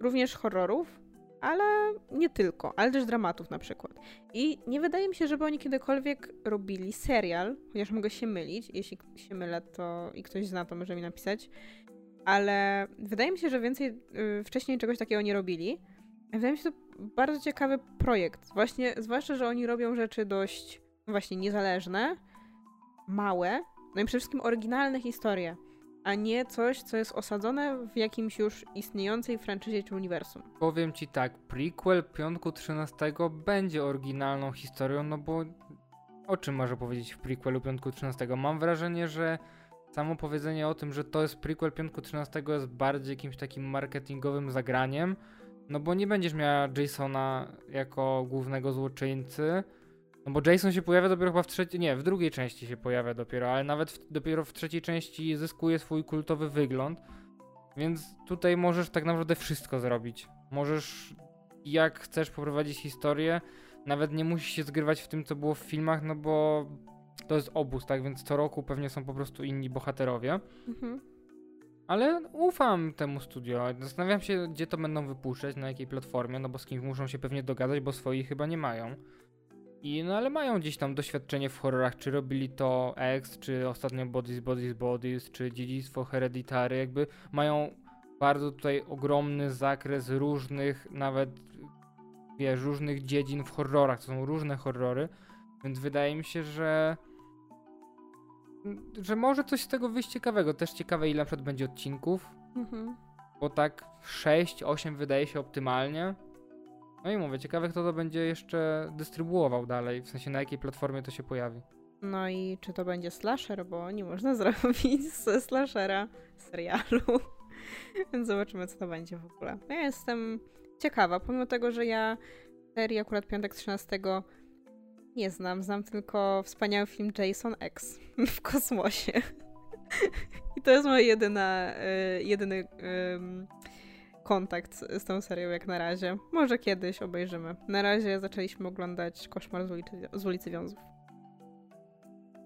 Również horrorów, ale nie tylko, ale też dramatów na przykład. I nie wydaje mi się, żeby oni kiedykolwiek robili serial, chociaż mogę się mylić, jeśli się mylę, to i ktoś zna, to może mi napisać, ale wydaje mi się, że więcej y, wcześniej czegoś takiego nie robili. Wydaje mi się to bardzo ciekawy projekt. Właśnie, zwłaszcza, że oni robią rzeczy dość no właśnie niezależne, małe, no i przede wszystkim oryginalne historie, a nie coś, co jest osadzone w jakimś już istniejącej franczyzie czy uniwersum. Powiem ci tak, prequel Piątku 13 będzie oryginalną historią, no bo o czym może powiedzieć w prequelu Piątku 13? Mam wrażenie, że samo powiedzenie o tym, że to jest prequel Piątku 13 jest bardziej jakimś takim marketingowym zagraniem, no bo nie będziesz miała Jasona jako głównego złoczyńcy, no bo Jason się pojawia dopiero chyba w trzeciej, nie, w drugiej części się pojawia dopiero, ale nawet w, dopiero w trzeciej części zyskuje swój kultowy wygląd, więc tutaj możesz tak naprawdę wszystko zrobić. Możesz, jak chcesz poprowadzić historię, nawet nie musisz się zgrywać w tym, co było w filmach, no bo to jest obóz, tak? Więc co roku pewnie są po prostu inni bohaterowie. Mhm. Ale ufam temu studio. Zastanawiam się, gdzie to będą wypuszczać, na jakiej platformie, no bo z kimś muszą się pewnie dogadać, bo swoi chyba nie mają. I no ale mają gdzieś tam doświadczenie w horrorach, czy robili to X, czy ostatnio Bodies, Bodies, Bodies, czy Dziedzictwo Hereditary, jakby mają bardzo tutaj ogromny zakres różnych, nawet wiesz, różnych dziedzin w horrorach, to są różne horrory, więc wydaje mi się, że że może coś z tego wyjść ciekawego. Też ciekawe ile na przykład będzie odcinków, Mhm. bo tak 6-8 wydaje się optymalnie. No i mówię, ciekawe kto to będzie jeszcze dystrybuował dalej, w sensie na jakiej platformie to się pojawi. No i czy to będzie slasher, bo nie można zrobić ze slashera serialu. Więc zobaczymy, co to będzie w ogóle. Ja jestem ciekawa, pomimo tego, że ja serii akurat Piątek 13 nie znam. Znam tylko wspaniały film Jason X w kosmosie. I to jest mój jedyna, y, jedyny kontakt z tą serią jak na razie. Może kiedyś obejrzymy. Na razie zaczęliśmy oglądać Koszmar z ulicy, z ulicy Wiązów.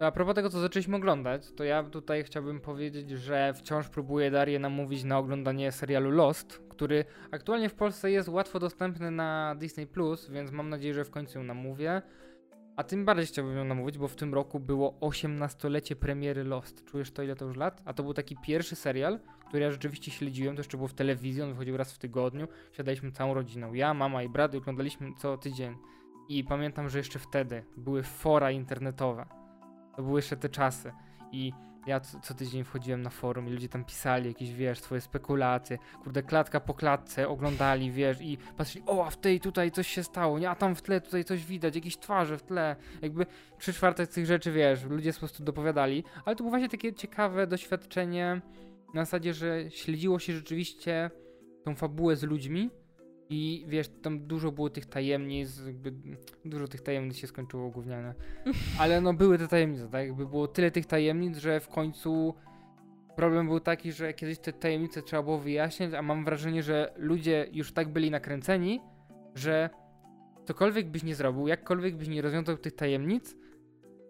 A propos tego, co zaczęliśmy oglądać, to ja tutaj chciałbym powiedzieć, że wciąż próbuję Darię namówić na oglądanie serialu Lost, który aktualnie w Polsce jest łatwo dostępny na Disney+, więc mam nadzieję, że w końcu ją namówię. A tym bardziej chciałbym ją namówić, bo w tym roku było 18-lecie premiery Lost. Czujesz to, ile to już lat? A to był taki pierwszy serial, który ja rzeczywiście śledziłem, to jeszcze było w telewizji, on wychodził raz w tygodniu. Siadaliśmy całą rodziną, ja, mama i brat oglądaliśmy co tydzień. I pamiętam, że jeszcze wtedy były fora internetowe. To były jeszcze te czasy. I ja co, co tydzień wchodziłem na forum i ludzie tam pisali jakieś, wiesz, swoje spekulacje. Kurde, klatka po klatce oglądali, wiesz, i patrzyli, o, a w tej tutaj coś się stało, nie, a tam w tle tutaj coś widać, jakieś twarze w tle. Jakby trzy czwarte z tych rzeczy, wiesz, ludzie po prostu dopowiadali. Ale to było właśnie takie ciekawe doświadczenie na zasadzie, że śledziło się rzeczywiście tą fabułę z ludźmi i wiesz, tam dużo było tych tajemnic, jakby dużo tych tajemnic się skończyło gówniane. Ale no były te tajemnice, tak? Jakby było tyle tych tajemnic, że w końcu problem był taki, że kiedyś te tajemnice trzeba było wyjaśniać, a mam wrażenie, że ludzie już tak byli nakręceni, że cokolwiek byś nie zrobił, jakkolwiek byś nie rozwiązał tych tajemnic,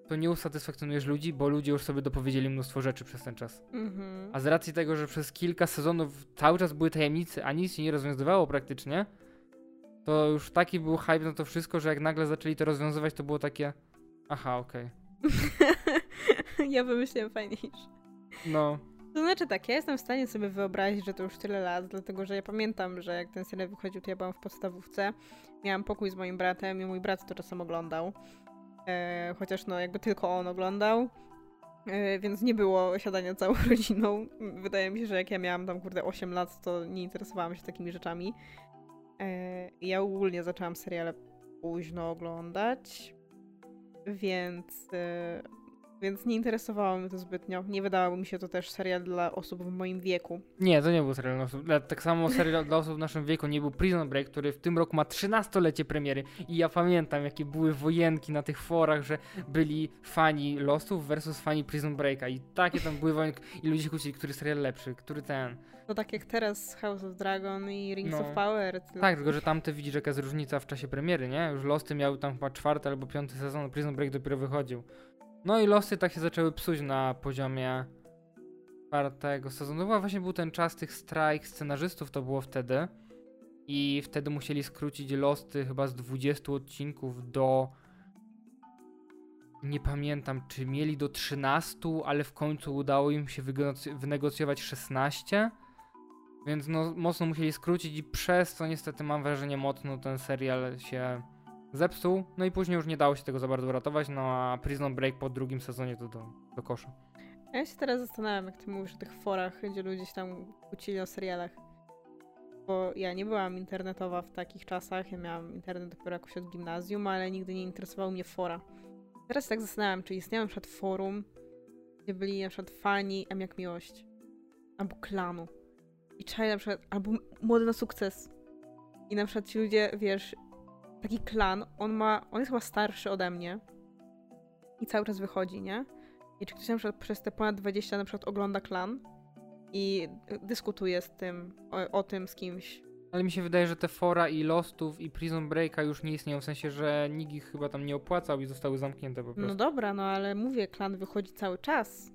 to nie usatysfakcjonujesz ludzi, bo ludzie już sobie dopowiedzieli mnóstwo rzeczy przez ten czas. Mhm. A z racji tego, że przez kilka sezonów cały czas były tajemnice, a nic się nie rozwiązywało praktycznie, to już taki był hype na to wszystko, że jak nagle zaczęli to rozwiązywać, to było takie. Aha, okej. ja wymyśliłem fajniejsze. No. To znaczy tak, ja jestem w stanie sobie wyobrazić, że to już tyle lat, dlatego że ja pamiętam, że jak ten serial wychodził, to ja byłam w podstawówce. Miałam pokój z moim bratem i mój brat to czasem oglądał. E, chociaż no jakby tylko on oglądał. E, więc nie było siadania całą rodziną. Wydaje mi się, że jak ja miałam tam kurde 8 lat, to nie interesowałam się takimi rzeczami. E, ja ogólnie zaczęłam seriale późno oglądać, więc więc nie interesowało mnie to zbytnio. Nie wydawało mi się to też serial dla osób w moim wieku. Nie, to nie był serial dla osób. Tak samo serial dla osób w naszym wieku nie był Prison Break, który w tym roku ma 13-lecie premiery. I ja pamiętam, jakie były wojenki na tych forach, że byli fani Lostów versus fani Prison Breaka. I takie tam były wojenki. I ludzie kłócili, który serial lepszy, który ten. To tak jak teraz House of Dragon i Rings No. of Power. Tak, tylko że tamte widzisz, jaka jest różnica w czasie premiery, nie? Już Losty miały tam chyba czwarty albo piąty sezon, Prison Break dopiero wychodził. No i Losty tak się zaczęły psuć na poziomie czwartego sezonu. Chyba właśnie był ten czas tych strajk scenarzystów, to było wtedy. I wtedy musieli skrócić Losty chyba z 20 odcinków do... Nie pamiętam, czy mieli do 13, ale w końcu udało im się wynegocjować 16. Więc no, mocno musieli skrócić i przez co niestety mam wrażenie mocno ten serial się zepsuł. No i później już nie dało się tego za bardzo uratować, no a Prison Break po drugim sezonie to do, do kosza. Ja się teraz zastanawiam, jak ty mówisz o tych forach, gdzie ludzie się tam kłócili o serialach. Bo ja nie byłam internetowa w takich czasach. Ja miałam internet dopiero jakoś od gimnazjum, ale nigdy nie interesowało mnie fora. Teraz tak zastanawiam, czy istniało na przykład forum, gdzie byli na przykład fani M jak miłość. Albo klanu. I czaj na przykład, albo młody na sukces. I na przykład ci ludzie, wiesz, taki klan, on ma, on jest chyba starszy ode mnie. I cały czas wychodzi, nie? I czy ktoś na przykład przez te ponad 20 na przykład ogląda klan i dyskutuje z tym, o, o tym z kimś. Ale mi się wydaje, że te fora i Lostów i Prison Breaka już nie istnieją, w sensie, że nikt ich chyba tam nie opłacał i zostały zamknięte po prostu. No dobra, no ale mówię, klan wychodzi cały czas.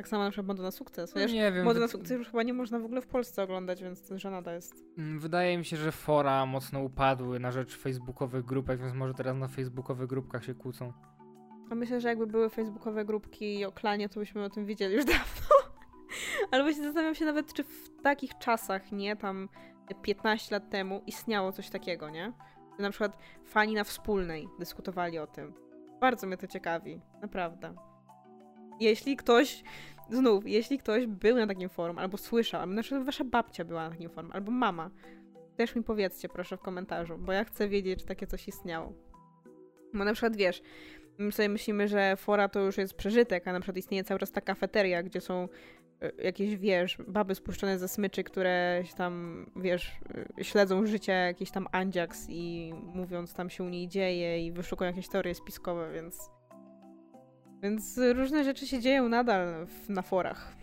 Tak samo na przykład Moda na sukces. No Wiesz, nie wiem. Moda na sukces już chyba nie można w ogóle w Polsce oglądać, więc to żenada jest. Mm, Wydaje mi się, że fora mocno upadły na rzecz facebookowych grupek, więc może teraz na facebookowych grupkach się kłócą. A myślę, że jakby były facebookowe grupki o klanie, to byśmy o tym wiedzieli już dawno. Ale właśnie zastanawiam się nawet, czy w takich czasach, nie, tam 15 lat temu istniało coś takiego, nie? Że na przykład fani na wspólnej dyskutowali o tym. Bardzo mnie to ciekawi, naprawdę. Jeśli ktoś, znów, jeśli ktoś był na takim forum, albo słyszał, albo na przykład wasza babcia była na takim forum, albo mama, też mi powiedzcie proszę w komentarzu, bo ja chcę wiedzieć, czy takie coś istniało. Bo na przykład wiesz, my sobie myślimy, że fora to już jest przeżytek, a na przykład istnieje cały czas ta kafeteria, gdzie są y, jakieś, wiesz, baby spuszczone ze smyczy, które się tam, wiesz, y, śledzą życie jakiś tam Andziaks i mówiąc tam się u niej dzieje i wyszukują jakieś teorie spiskowe, więc więc różne rzeczy się dzieją nadal w, na forach.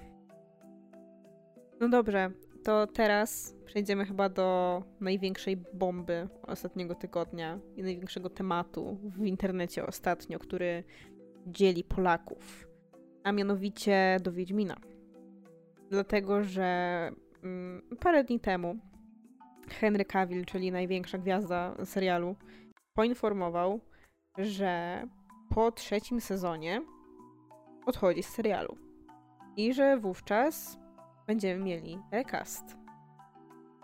No dobrze, to teraz przejdziemy chyba do największej bomby ostatniego tygodnia i największego tematu w internecie ostatnio, który dzieli Polaków, a mianowicie do Wiedźmina. Dlatego, że mm, parę dni temu Henry Cavill, czyli największa gwiazda serialu, poinformował, że po trzecim sezonie odchodzi z serialu. I że wówczas będziemy mieli recast.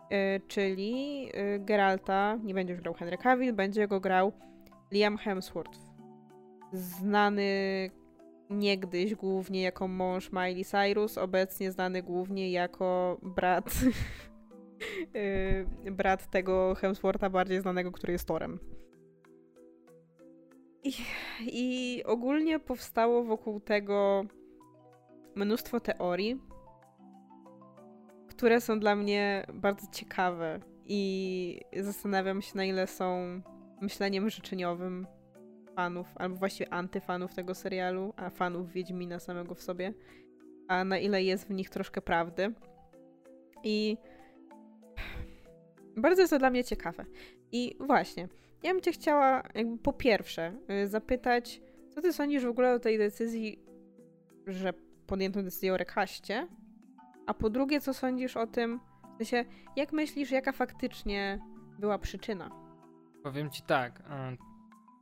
Yy, czyli yy, Geralta nie będzie już grał Henry Cavill, będzie go grał Liam Hemsworth. Znany niegdyś głównie jako mąż Miley Cyrus, obecnie znany głównie jako brat yy, brat tego Hemswortha bardziej znanego, który jest Torem. I, ogólnie powstało wokół tego mnóstwo teorii, które są dla mnie bardzo ciekawe i zastanawiam się, na ile są myśleniem życzeniowym fanów, albo właściwie antyfanów tego serialu, a fanów Wiedźmina samego w sobie, a na ile jest w nich troszkę prawdy. I bardzo jest to dla mnie ciekawe. I właśnie, ja bym cię chciała jakby po pierwsze y, zapytać, Co ty sądzisz w ogóle o tej decyzji, że podjęto decyzję o rekaście? A po drugie, co sądzisz o tym, w sensie, jak myślisz, jaka faktycznie była przyczyna? Powiem ci tak. e,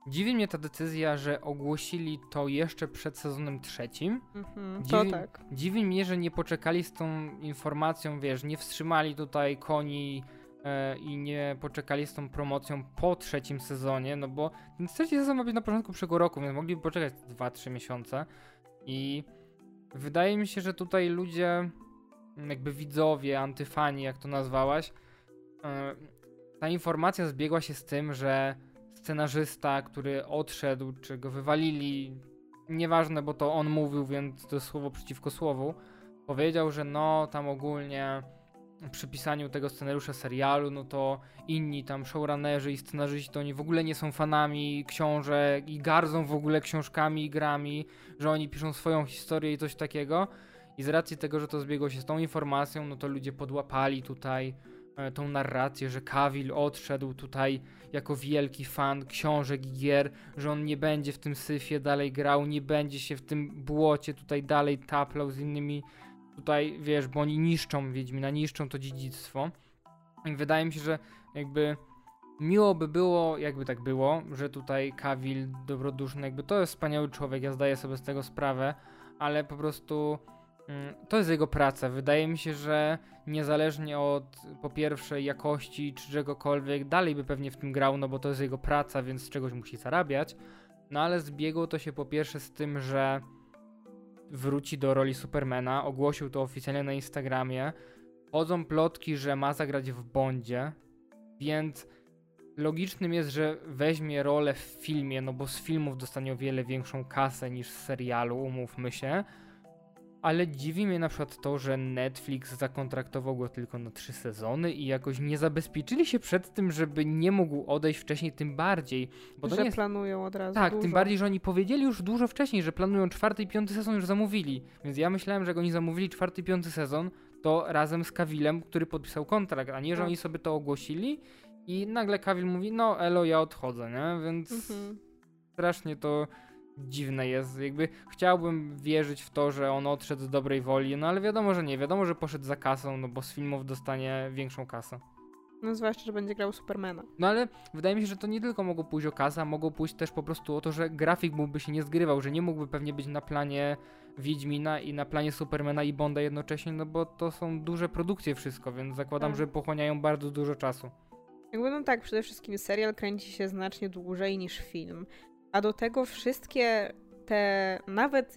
Dziwi mnie ta decyzja, że ogłosili to jeszcze przed sezonem trzecim. Mhm, to Dziwi- tak. Dziwi mnie, że nie poczekali z tą informacją, wiesz, nie wstrzymali tutaj koni i nie poczekali z tą promocją po trzecim sezonie, no bo ten trzeci sezon ma być na początku przyszłego roku, więc mogliby poczekać 2-3 miesiące. I wydaje mi się, że tutaj ludzie, jakby widzowie, antyfani, jak to nazwałaś, e, ta informacja zbiegła się z tym, że scenarzysta, który odszedł, czy go wywalili, nieważne, bo to on mówił, więc to słowo przeciwko słowu, powiedział, że no tam ogólnie przy pisaniu tego scenariusza serialu, no to inni tam showrunnerzy i scenarzyści to oni w ogóle nie są fanami książek i gardzą w ogóle książkami i grami, że oni piszą swoją historię i coś takiego. I z racji tego, że to zbiegło się z tą informacją, no to ludzie podłapali tutaj e, tą narrację, że Cavill odszedł tutaj jako wielki fan książek i gier, że on nie będzie w tym syfie dalej grał, nie będzie się w tym błocie tutaj dalej taplał z innymi tutaj, wiesz, bo oni niszczą Wiedźmina, niszczą to dziedzictwo. I wydaje mi się, że jakby miło by było, jakby tak było, że tutaj Cavill dobroduszny, jakby to jest wspaniały człowiek, ja zdaję sobie z tego sprawę, ale po prostu mm, to jest jego praca. Wydaje mi się, że niezależnie od po pierwsze jakości czy czegokolwiek, dalej by pewnie w tym grał, no bo to jest jego praca, więc z czegoś musi zarabiać. No ale zbiegło to się po pierwsze z tym, że wróci do roli Supermana, ogłosił to oficjalnie na Instagramie. Chodzą plotki, że ma zagrać w Bondzie, więc logicznym jest, że weźmie rolę w filmie, no bo z filmów dostanie o wiele większą kasę niż z serialu, umówmy się. Ale dziwi mnie na przykład to, że Netflix zakontraktował go tylko na trzy sezony i jakoś nie zabezpieczyli się przed tym, żeby nie mógł odejść wcześniej, tym bardziej. Bo to że nie jest planują od razu tak, dużo. tym bardziej, że oni powiedzieli już dużo wcześniej, że planują czwarty i piąty sezon już zamówili. Więc ja myślałem, że jak oni zamówili czwarty i piąty sezon, to razem z Kawilem, który podpisał kontrakt, a nie, że Tak. oni sobie to ogłosili i nagle Kawil mówi, no elo, ja odchodzę, nie? Więc Mhm. strasznie to dziwne jest. Jakby chciałbym wierzyć w to, że on odszedł z dobrej woli, no ale wiadomo, że nie. Wiadomo, że poszedł za kasą, no bo z filmów dostanie większą kasę. No zwłaszcza, że będzie grał Supermana. No ale wydaje mi się, że to nie tylko mogło pójść o kasę, a mogło pójść też po prostu o to, że grafik mógłby się nie zgrywał, że nie mógłby pewnie być na planie Wiedźmina i na planie Supermana i Bonda jednocześnie, no bo to są duże produkcje wszystko, więc zakładam, Tak. że pochłaniają bardzo dużo czasu. Jakby no tak, przede wszystkim serial kręci się znacznie dłużej niż film. A do tego wszystkie te, nawet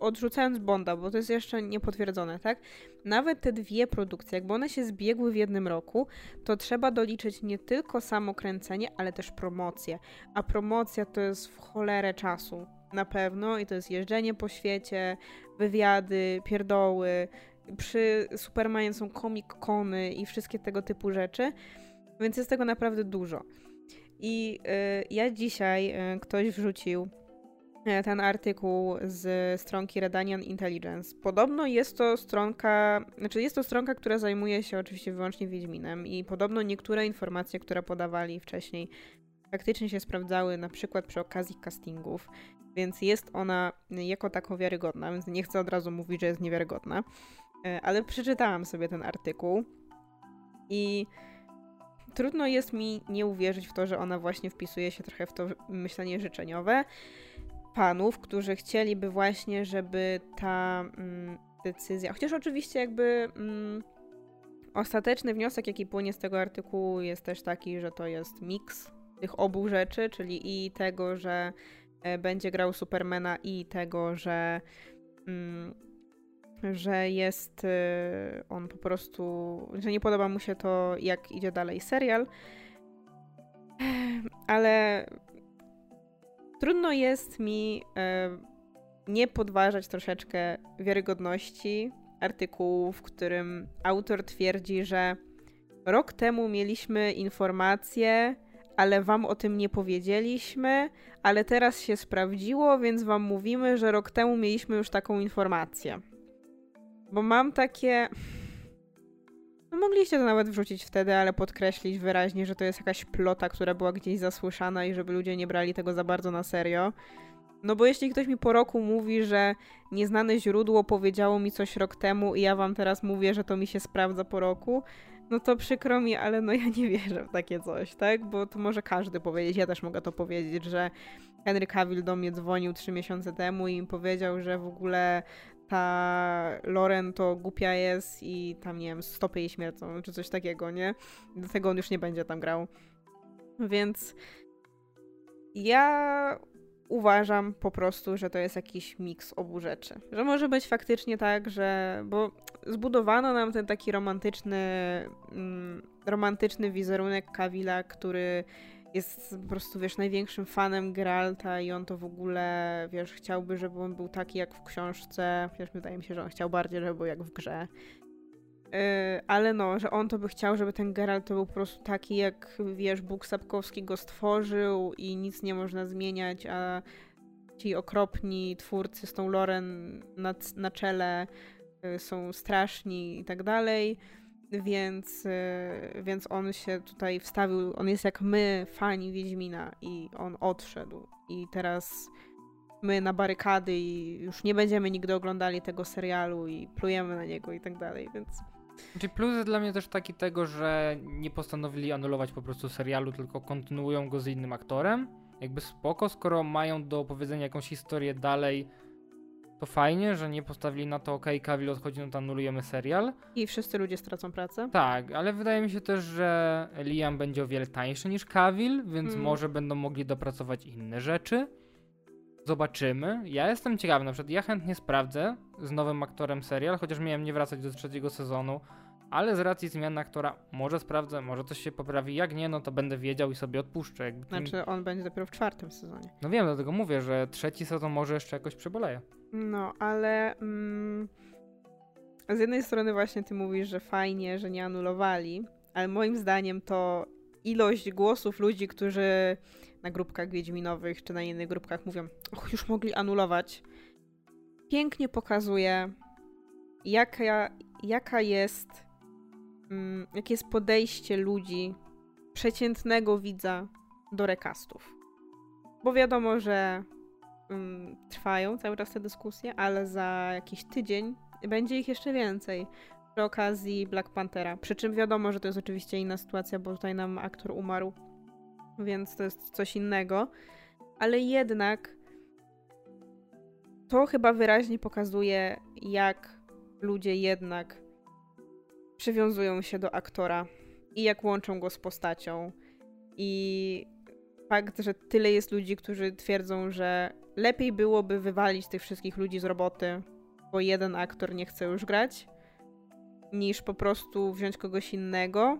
odrzucając Bonda, bo to jest jeszcze niepotwierdzone, tak? Nawet te dwie produkcje, jakby one się zbiegły w jednym roku, to trzeba doliczyć nie tylko samo kręcenie, ale też promocję. A promocja to jest w cholerę czasu. Na pewno i to jest jeżdżenie po świecie, wywiady, pierdoły. Przy Supermanie są comic-cony i wszystkie tego typu rzeczy. Więc jest tego naprawdę dużo. I y, ja dzisiaj y, ktoś wrzucił y, ten artykuł z stronki Redanian Intelligence. Podobno jest to stronka, znaczy jest to stronka, która zajmuje się oczywiście wyłącznie Wiedźminem i podobno niektóre informacje, które podawali wcześniej faktycznie się sprawdzały, na przykład przy okazji castingów, więc jest ona jako tako wiarygodna, więc nie chcę od razu mówić, że jest niewiarygodna, ale przeczytałam sobie ten artykuł i trudno jest mi nie uwierzyć w to, że ona właśnie wpisuje się trochę w to myślenie życzeniowe panów, którzy chcieliby właśnie, żeby ta mm, decyzja, chociaż oczywiście jakby mm, ostateczny wniosek, jaki płynie z tego artykułu jest też taki, że to jest miks tych obu rzeczy, czyli i tego, że e, będzie grał Supermana i tego, że mm, że jest y, on po prostu, że nie podoba mu się to, jak idzie dalej serial. Ale trudno jest mi y, nie podważać troszeczkę wiarygodności artykułu, w którym autor twierdzi, że rok temu mieliśmy informacje, ale wam o tym nie powiedzieliśmy, ale teraz się sprawdziło, więc wam mówimy, że rok temu mieliśmy już taką informację. Bo mam takie. No mogliście to nawet wrzucić wtedy, ale podkreślić wyraźnie, że to jest jakaś plota, która była gdzieś zasłyszana i żeby ludzie nie brali tego za bardzo na serio. No bo jeśli ktoś mi po roku mówi, że nieznane źródło powiedziało mi coś rok temu i ja wam teraz mówię, że to mi się sprawdza po roku, no to przykro mi, ale no ja nie wierzę w takie coś, tak? Bo to może każdy powiedzieć, ja też mogę to powiedzieć, że Henry Cavill do mnie dzwonił trzy miesiące temu i mi powiedział, że w ogóle ta Loren to głupia jest i tam, nie wiem, stopy jej śmiercą, czy coś takiego, nie? Dlatego on już nie będzie tam grał. Więc ja uważam po prostu, że to jest jakiś miks obu rzeczy. Że może być faktycznie tak, że. Bo zbudowano nam ten taki romantyczny, mm, romantyczny wizerunek Kawila, który jest po prostu, wiesz, największym fanem Geralta i on to w ogóle, wiesz, chciałby, żeby on był taki jak w książce. Wiesz, wydaje mi się, że on chciał bardziej, żeby był jak w grze. Yy, ale no, że on to by chciał, żeby ten Geralt to był po prostu taki, jak wiesz, Bóg Sapkowski go stworzył i nic nie można zmieniać, a ci okropni twórcy z tą Loren na, na czele yy, są straszni i tak dalej. Więc, yy, więc on się tutaj wstawił, on jest jak my, fani Wiedźmina i on odszedł. I teraz my na barykady i już nie będziemy nigdy oglądali tego serialu i plujemy na niego i tak dalej, więc... Czyli plus jest dla mnie też taki tego, że nie postanowili anulować po prostu serialu, tylko kontynuują go z innym aktorem. Jakby spoko, skoro mają do opowiedzenia jakąś historię dalej, to fajnie, że nie postawili na to, ok, Cavill odchodzi, no to anulujemy serial. I wszyscy ludzie stracą pracę. Tak, ale wydaje mi się też, że Liam będzie o wiele tańszy niż Cavill, więc Mm. może będą mogli dopracować inne rzeczy. Zobaczymy. Ja jestem ciekawy, na przykład ja chętnie sprawdzę z nowym aktorem serial, chociaż miałem nie wracać do trzeciego sezonu, ale z racji zmiany aktora może sprawdzę, może coś się poprawi. Jak nie, no to będę wiedział i sobie odpuszczę. Jakby tym- Znaczy, on będzie dopiero w czwartym sezonie. No wiem, dlatego mówię, że trzeci sezon może jeszcze jakoś przeboleje. No, ale mm, z jednej strony właśnie ty mówisz, że fajnie, że nie anulowali, ale moim zdaniem to ilość głosów ludzi, którzy na grupkach wiedźminowych czy na innych grupkach mówią, och, już mogli anulować, pięknie pokazuje, jaka, jaka jest, jakie jest podejście ludzi, przeciętnego widza do rekastów. Bo wiadomo, że mm, trwają cały czas te dyskusje, ale za jakiś tydzień będzie ich jeszcze więcej przy okazji Black Panthera. Przy czym wiadomo, że to jest oczywiście inna sytuacja, bo tutaj nam aktor umarł, więc to jest coś innego. Ale jednak to chyba wyraźnie pokazuje, jak ludzie jednak przywiązują się do aktora i jak łączą go z postacią. I fakt, że tyle jest ludzi, którzy twierdzą, że lepiej byłoby wywalić tych wszystkich ludzi z roboty, bo jeden aktor nie chce już grać, niż po prostu wziąć kogoś innego.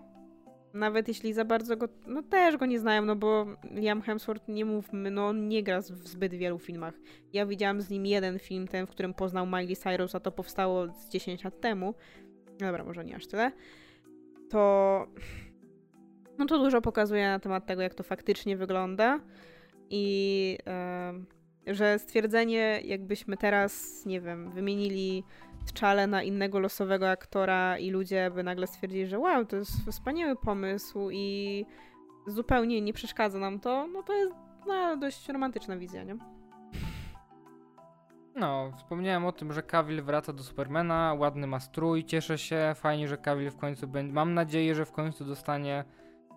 Nawet jeśli za bardzo go, no też go nie znają, no bo Liam Hemsworth, nie mówmy, no on nie gra w zbyt wielu filmach. Ja widziałam z nim jeden film, ten, w którym poznał Miley Cyrus, a to powstało z 10 lat temu. Dobra, może nie aż tyle. To no to dużo pokazuje na temat tego, jak to faktycznie wygląda i em, że stwierdzenie, jakbyśmy teraz, nie wiem, wymienili Czale na innego losowego aktora i ludzie by nagle stwierdzili, że wow, to jest wspaniały pomysł i zupełnie nie przeszkadza nam to, no to jest no, dość romantyczna wizja, nie? No, wspomniałem o tym, że Cavill wraca do Supermana, ładny ma strój, cieszę się, fajnie, że Cavill w końcu będzie, mam nadzieję, że w końcu dostanie,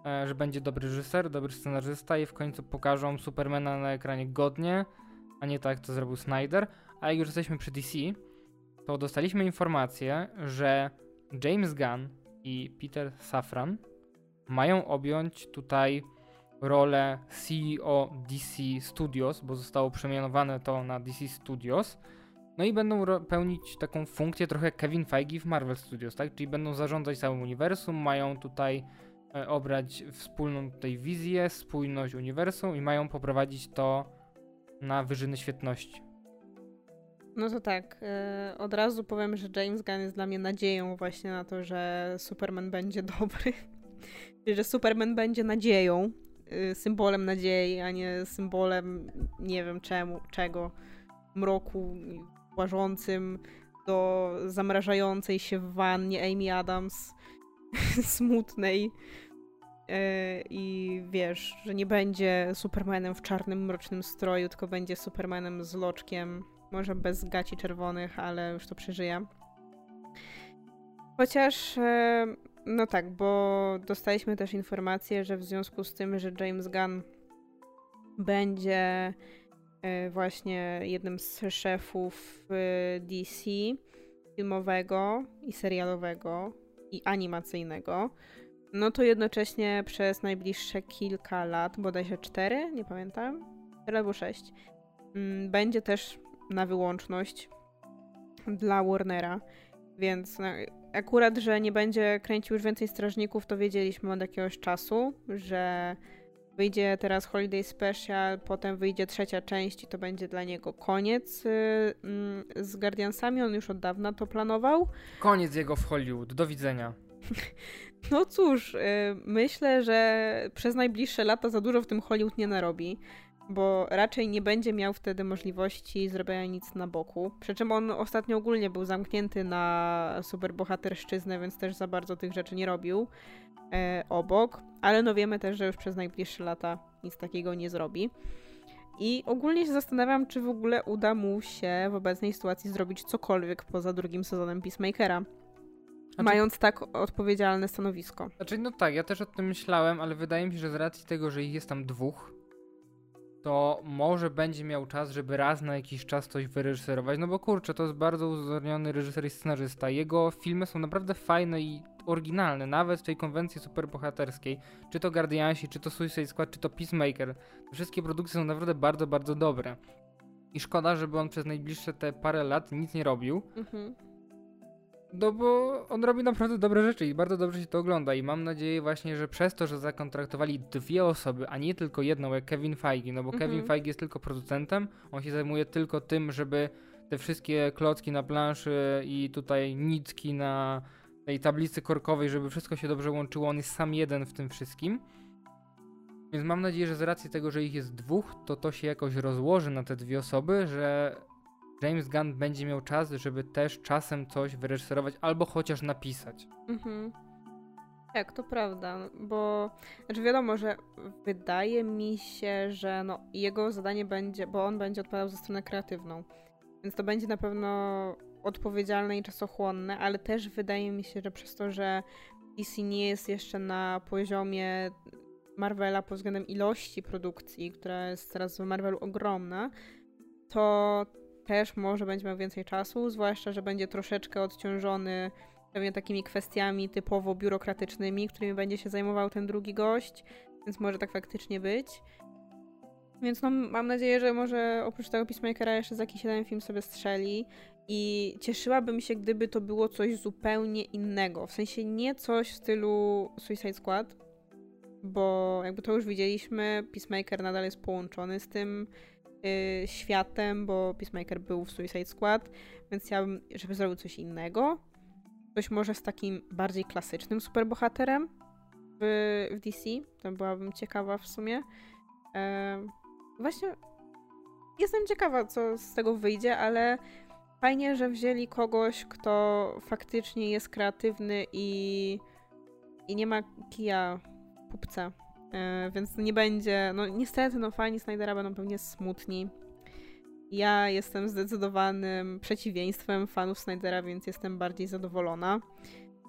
e, że będzie dobry reżyser, dobry scenarzysta i w końcu pokażą Supermana na ekranie godnie, a nie tak, jak to zrobił Snyder. A jak już jesteśmy przy DC, to dostaliśmy informację, że James Gunn i Peter Safran mają objąć tutaj rolę CEO DC Studios, bo zostało przemianowane to na DC Studios. No i będą pełnić taką funkcję trochę Kevin Feige w Marvel Studios, tak? Czyli będą zarządzać całym uniwersum, mają tutaj e, obrać wspólną tutaj wizję, spójność uniwersum i mają poprowadzić to na wyżyny świetności. No to tak, e, od razu powiem, że James Gunn jest dla mnie nadzieją właśnie na to, że Superman będzie dobry. Że Superman będzie nadzieją, symbolem nadziei, a nie symbolem nie wiem czemu, czego, mroku łażącym do zamrażającej się w wannie Amy Adams, smutnej. i wiesz, że nie będzie Supermanem w czarnym, mrocznym stroju, tylko będzie Supermanem z loczkiem, może bez gaci czerwonych, ale już to przeżyję. Chociaż, no tak, bo dostaliśmy też informację, że w związku z tym, że James Gunn będzie e, właśnie jednym z szefów e, DC filmowego i serialowego i animacyjnego, no to jednocześnie przez najbliższe kilka lat, bodajże cztery, nie pamiętam, cztery albo sześć, mm, będzie też na wyłączność dla Warnera, więc no, akurat, że nie będzie kręcił już więcej strażników, to wiedzieliśmy od jakiegoś czasu, że wyjdzie teraz Holiday Special, potem wyjdzie trzecia część i to będzie dla niego koniec y, mm, z Guardiansami. On już od dawna to planował. Koniec jego w Hollywood. Do widzenia. No cóż, y, myślę, że przez najbliższe lata za dużo w tym Hollywood nie narobi bo raczej nie będzie miał wtedy możliwości zrobienia nic na boku. Przy czym on ostatnio ogólnie był zamknięty na superbohaterszczyznę, więc też za bardzo tych rzeczy nie robił e, obok, ale no wiemy też, że już przez najbliższe lata nic takiego nie zrobi. I ogólnie się zastanawiam, czy w ogóle uda mu się w obecnej sytuacji zrobić cokolwiek poza drugim sezonem Peacemakera. Znaczy, mając tak odpowiedzialne stanowisko. Znaczy, no tak, ja też o tym myślałem, ale wydaje mi się, że z racji tego, że ich jest tam dwóch, to może będzie miał czas, żeby raz na jakiś czas coś wyreżyserować. No bo kurczę, to jest bardzo uzgodniony reżyser i scenarzysta. Jego filmy są naprawdę fajne i oryginalne, nawet w tej konwencji superbohaterskiej. Czy to Guardiansi, czy to Suicide Squad, czy to Peacemaker. Wszystkie produkcje są naprawdę bardzo, bardzo dobre. I szkoda, żeby on przez najbliższe te parę lat nic nie robił. Mhm. No bo on robi naprawdę dobre rzeczy i bardzo dobrze się to ogląda i mam nadzieję właśnie, że przez to, że zakontraktowali dwie osoby, a nie tylko jedną, jak Kevin Feige, no bo mhm. Kevin Feige jest tylko producentem, on się zajmuje tylko tym, żeby te wszystkie klocki na planszy i tutaj nitki na tej tablicy korkowej, żeby wszystko się dobrze łączyło, on jest sam jeden w tym wszystkim. Więc mam nadzieję, że z racji tego, że ich jest dwóch, to to się jakoś rozłoży na te dwie osoby, że James Gunn będzie miał czas, żeby też czasem coś wyreżyserować albo chociaż napisać. Mhm. Tak, to prawda, bo znaczy wiadomo, że wydaje mi się, że no, jego zadanie będzie, bo on będzie odpowiadał za stronę kreatywną, więc to będzie na pewno odpowiedzialne i czasochłonne, ale też wydaje mi się, że przez to, że DC nie jest jeszcze na poziomie Marvela pod względem ilości produkcji, która jest teraz w Marvelu ogromna, to też może będzie miał więcej czasu, zwłaszcza, że będzie troszeczkę odciążony pewnie takimi kwestiami typowo biurokratycznymi, którymi będzie się zajmował ten drugi gość, więc może tak faktycznie być. Więc no, mam nadzieję, że może oprócz tego Peacemakera jeszcze za jakiś jeden film sobie strzeli i cieszyłabym się, gdyby to było coś zupełnie innego. W sensie nie coś w stylu Suicide Squad, bo jakby to już widzieliśmy, Peacemaker nadal jest połączony z tym y, światem, bo Peacemaker był w Suicide Squad, więc chciałabym, żeby zrobił coś innego. Coś może z takim bardziej klasycznym superbohaterem w, w DC. To byłabym ciekawa w sumie. E, właśnie jestem ciekawa, co z tego wyjdzie, ale fajnie, że wzięli kogoś, kto faktycznie jest kreatywny i, i nie ma kija. E, więc nie będzie, no niestety, no fani Snydera będą pewnie smutni. Ja jestem zdecydowanym przeciwieństwem fanów Snydera, więc jestem bardziej zadowolona.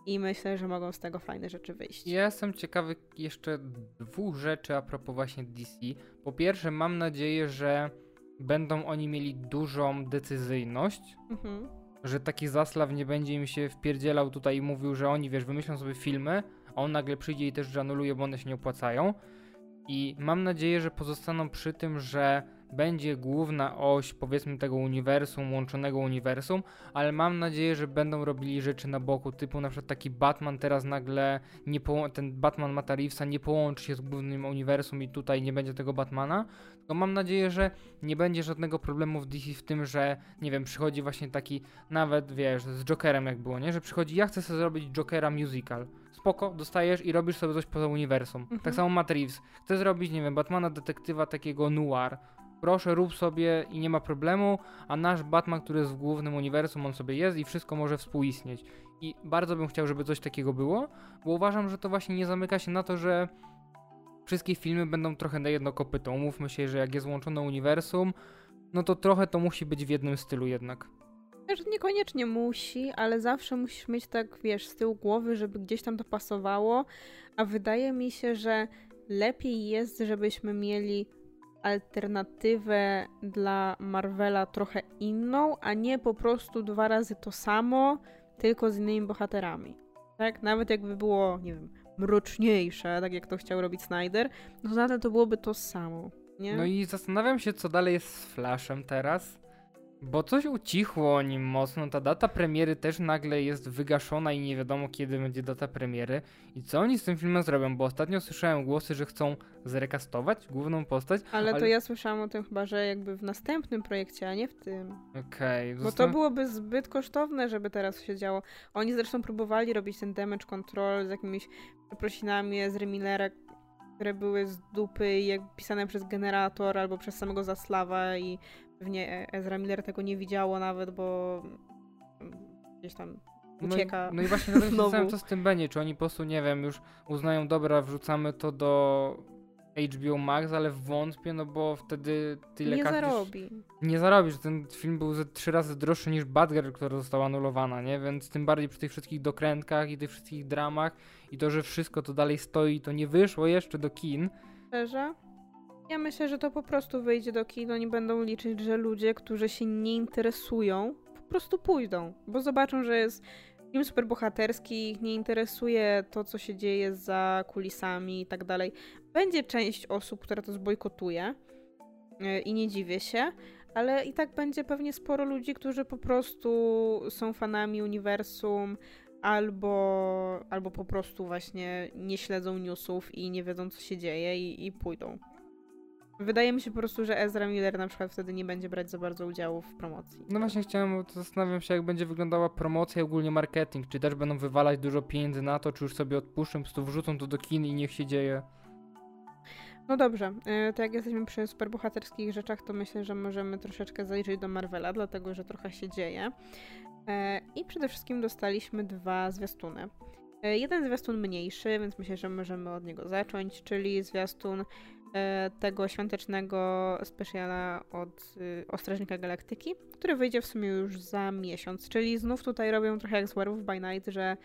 I myślę, że mogą z tego fajne rzeczy wyjść. Ja jestem ciekawy jeszcze dwóch rzeczy a propos właśnie DC. Po pierwsze, mam nadzieję, że będą oni mieli dużą decyzyjność. Mhm. Że taki Zaslaw nie będzie im się wpierdzielał tutaj i mówił, że oni, wiesz, wymyślą sobie filmy, on nagle przyjdzie i też żanuluje, bo one się nie opłacają. I mam nadzieję, że pozostaną przy tym, że będzie główna oś, powiedzmy, tego uniwersum, łączonego uniwersum, ale mam nadzieję, że będą robili rzeczy na boku, typu na przykład taki Batman teraz nagle, nie ten Batman Mata nie połączy się z głównym uniwersum i tutaj nie będzie tego Batmana, tylko mam nadzieję, że nie będzie żadnego problemu w DC w tym, że, nie wiem, przychodzi właśnie taki, nawet, wiesz, z Jokerem jak było, nie, że przychodzi, ja chcę sobie zrobić Jokera musical, spoko, dostajesz i robisz sobie coś poza uniwersum. Tak mhm. Tak samo Matt Reeves. Chce zrobić, nie wiem, Batmana detektywa takiego noir. Proszę, rób sobie i nie ma problemu, a nasz Batman, który jest w głównym uniwersum, on sobie jest i wszystko może współistnieć. I bardzo bym chciał, żeby coś takiego było, bo uważam, że to właśnie nie zamyka się na to, że wszystkie filmy będą trochę na jedno kopyto. Umówmy się, że jak jest łączone uniwersum, no to trochę to musi być w jednym stylu jednak. Wiesz, niekoniecznie musi, ale zawsze musisz mieć tak, wiesz, z tyłu głowy, żeby gdzieś tam to pasowało, a wydaje mi się, że lepiej jest, żebyśmy mieli alternatywę dla Marvela trochę inną, a nie po prostu dwa razy to samo, tylko z innymi bohaterami. Tak? Nawet jakby było, nie wiem, mroczniejsze, tak jak to chciał robić Snyder, no nadal to byłoby to samo. Nie? No i zastanawiam się, co dalej jest z Flashem teraz. Bo coś ucichło o nim mocno, ta data premiery też nagle jest wygaszona i nie wiadomo kiedy będzie data premiery. I co oni z tym filmem zrobią? Bo ostatnio słyszałem głosy, że chcą zrekastować główną postać. Ale, ale... to ja słyszałam o tym chyba, że jakby w następnym projekcie, a nie w tym. Okej. Okay, Bo to byłoby zbyt kosztowne, żeby teraz się działo. Oni zresztą próbowali robić ten damage control z jakimiś przeprosinami z Remillera, które były z dupy jak pisane przez generator albo przez samego Zaslawa i Pewnie Ezra Miller tego nie widziało nawet, bo gdzieś tam ucieka. No i, no i właśnie zastanawiam co z tym będzie. Czy oni po prostu, nie wiem, już uznają, dobra, wrzucamy to do HBO Max, ale wątpię, no bo wtedy tyle Nie zarobi. Nie zarobi, że ten film był ze trzy razy droższy niż Badger, która została anulowana, nie? Więc tym bardziej przy tych wszystkich dokrętkach i tych wszystkich dramach i to, że wszystko to dalej stoi, to nie wyszło jeszcze do kin. Szczerze? Ja myślę, że to po prostu wyjdzie do kin. Oni będą liczyć, że ludzie, którzy się nie interesują, po prostu pójdą, bo zobaczą, że jest film superbohaterski, ich nie interesuje to, co się dzieje za kulisami i tak dalej. Będzie część osób, która to zbojkotuje e, i nie dziwię się, ale i tak będzie pewnie sporo ludzi, którzy po prostu są fanami uniwersum, albo, albo po prostu właśnie nie śledzą newsów i nie wiedzą, co się dzieje i, i pójdą. Wydaje mi się po prostu, że Ezra Miller na przykład wtedy nie będzie brać za bardzo udziału w promocji. No właśnie chciałem, zastanawiam się jak będzie wyglądała promocja i ogólnie marketing. Czy też będą wywalać dużo pieniędzy na to, czy już sobie odpuszczą, po prostu wrzucą to do kin i niech się dzieje. No dobrze, e, to jak jesteśmy przy superbohaterskich rzeczach, to myślę, że możemy troszeczkę zajrzeć do Marvela, dlatego że trochę się dzieje. E, I przede wszystkim dostaliśmy dwa zwiastuny. E, jeden zwiastun mniejszy, więc myślę, że możemy od niego zacząć, czyli zwiastun tego świątecznego specjala od y, Ostrażnika Galaktyki, który wyjdzie w sumie już za miesiąc. Czyli znów tutaj robią trochę jak z Werewolf by Night, że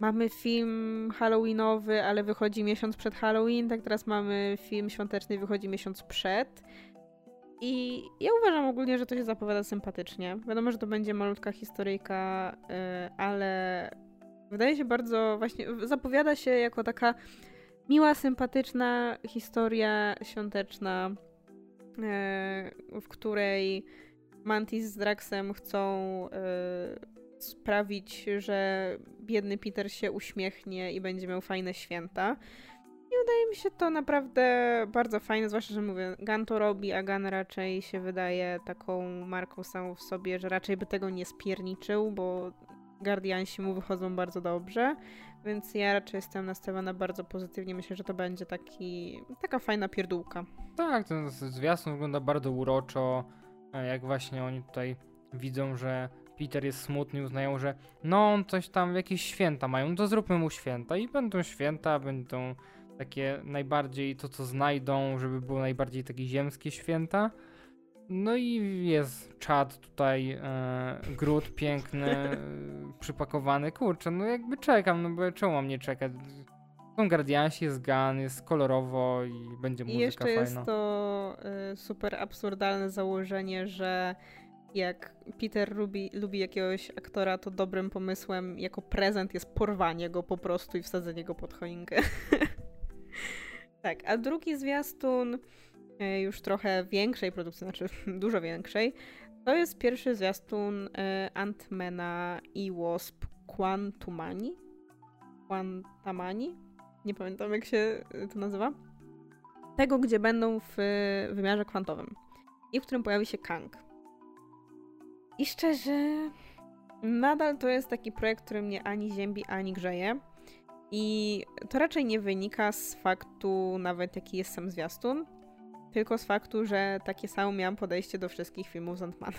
mamy film halloweenowy, ale wychodzi miesiąc przed Halloween, tak teraz mamy film świąteczny, wychodzi miesiąc przed. I ja uważam ogólnie, że to się zapowiada sympatycznie. Wiadomo, że to będzie malutka historyjka, y, ale wydaje się bardzo właśnie, zapowiada się jako taka miła, sympatyczna historia świąteczna, e, w której Mantis z Draxem chcą e, sprawić, że biedny Peter się uśmiechnie i będzie miał fajne święta. I wydaje mi się to naprawdę bardzo fajne, zwłaszcza, że mówię, Gun to robi, a Gun raczej się wydaje taką marką samą w sobie, że raczej by tego nie spierniczył, bo Guardiansi mu wychodzą bardzo dobrze. Więc ja raczej jestem nastawiona bardzo pozytywnie. Myślę, że to będzie taki, taka fajna pierdółka. Tak, ten zwiastun wygląda bardzo uroczo. E, jak właśnie oni tutaj widzą, że Peter jest smutny, uznają, że no on coś tam, jakieś święta mają, no to zróbmy mu święta. I będą święta, będą takie najbardziej to, co znajdą, żeby było najbardziej takie ziemskie święta. No i jest czad tutaj, e, gród piękny, e, przypakowany. Kurczę, no jakby czekam, no bo czemu mam nie czekać? Są Guardiansi, jest gun, jest kolorowo i będzie muzyka I jeszcze fajna. jest to y, super absurdalne założenie, że jak Peter lubi, lubi jakiegoś aktora, to dobrym pomysłem jako prezent jest porwanie go po prostu i wsadzenie go pod choinkę. tak, a drugi zwiastun już trochę większej produkcji, znaczy dużo większej, to jest pierwszy zwiastun e, Antmana i Wasp Quantumani. Quantamani? Nie pamiętam jak się to nazywa. Tego, gdzie będą w wymiarze kwantowym i w którym pojawi się Kang. I szczerze, nadal to jest taki projekt, który mnie ani ziębi, ani grzeje. I to raczej nie wynika z faktu nawet jaki jest sam zwiastun, tylko z faktu, że takie samo miałam podejście do wszystkich filmów z Ant-Manem.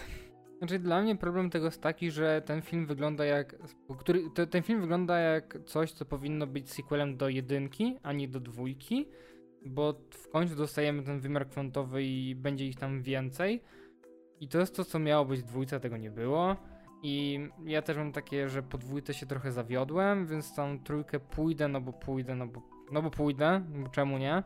Znaczy dla mnie problem tego jest taki, że ten film wygląda jak. Który, to, ten film wygląda jak coś, co powinno być sequelem do jedynki, a nie do dwójki. bo w końcu dostajemy ten wymiar kwantowy i będzie ich tam więcej. I to jest to, co miało być w dwójce, tego nie było. I ja też mam takie, że po dwójce się trochę zawiodłem, więc tam trójkę pójdę, no bo pójdę, no bo, no bo pójdę, bo czemu nie?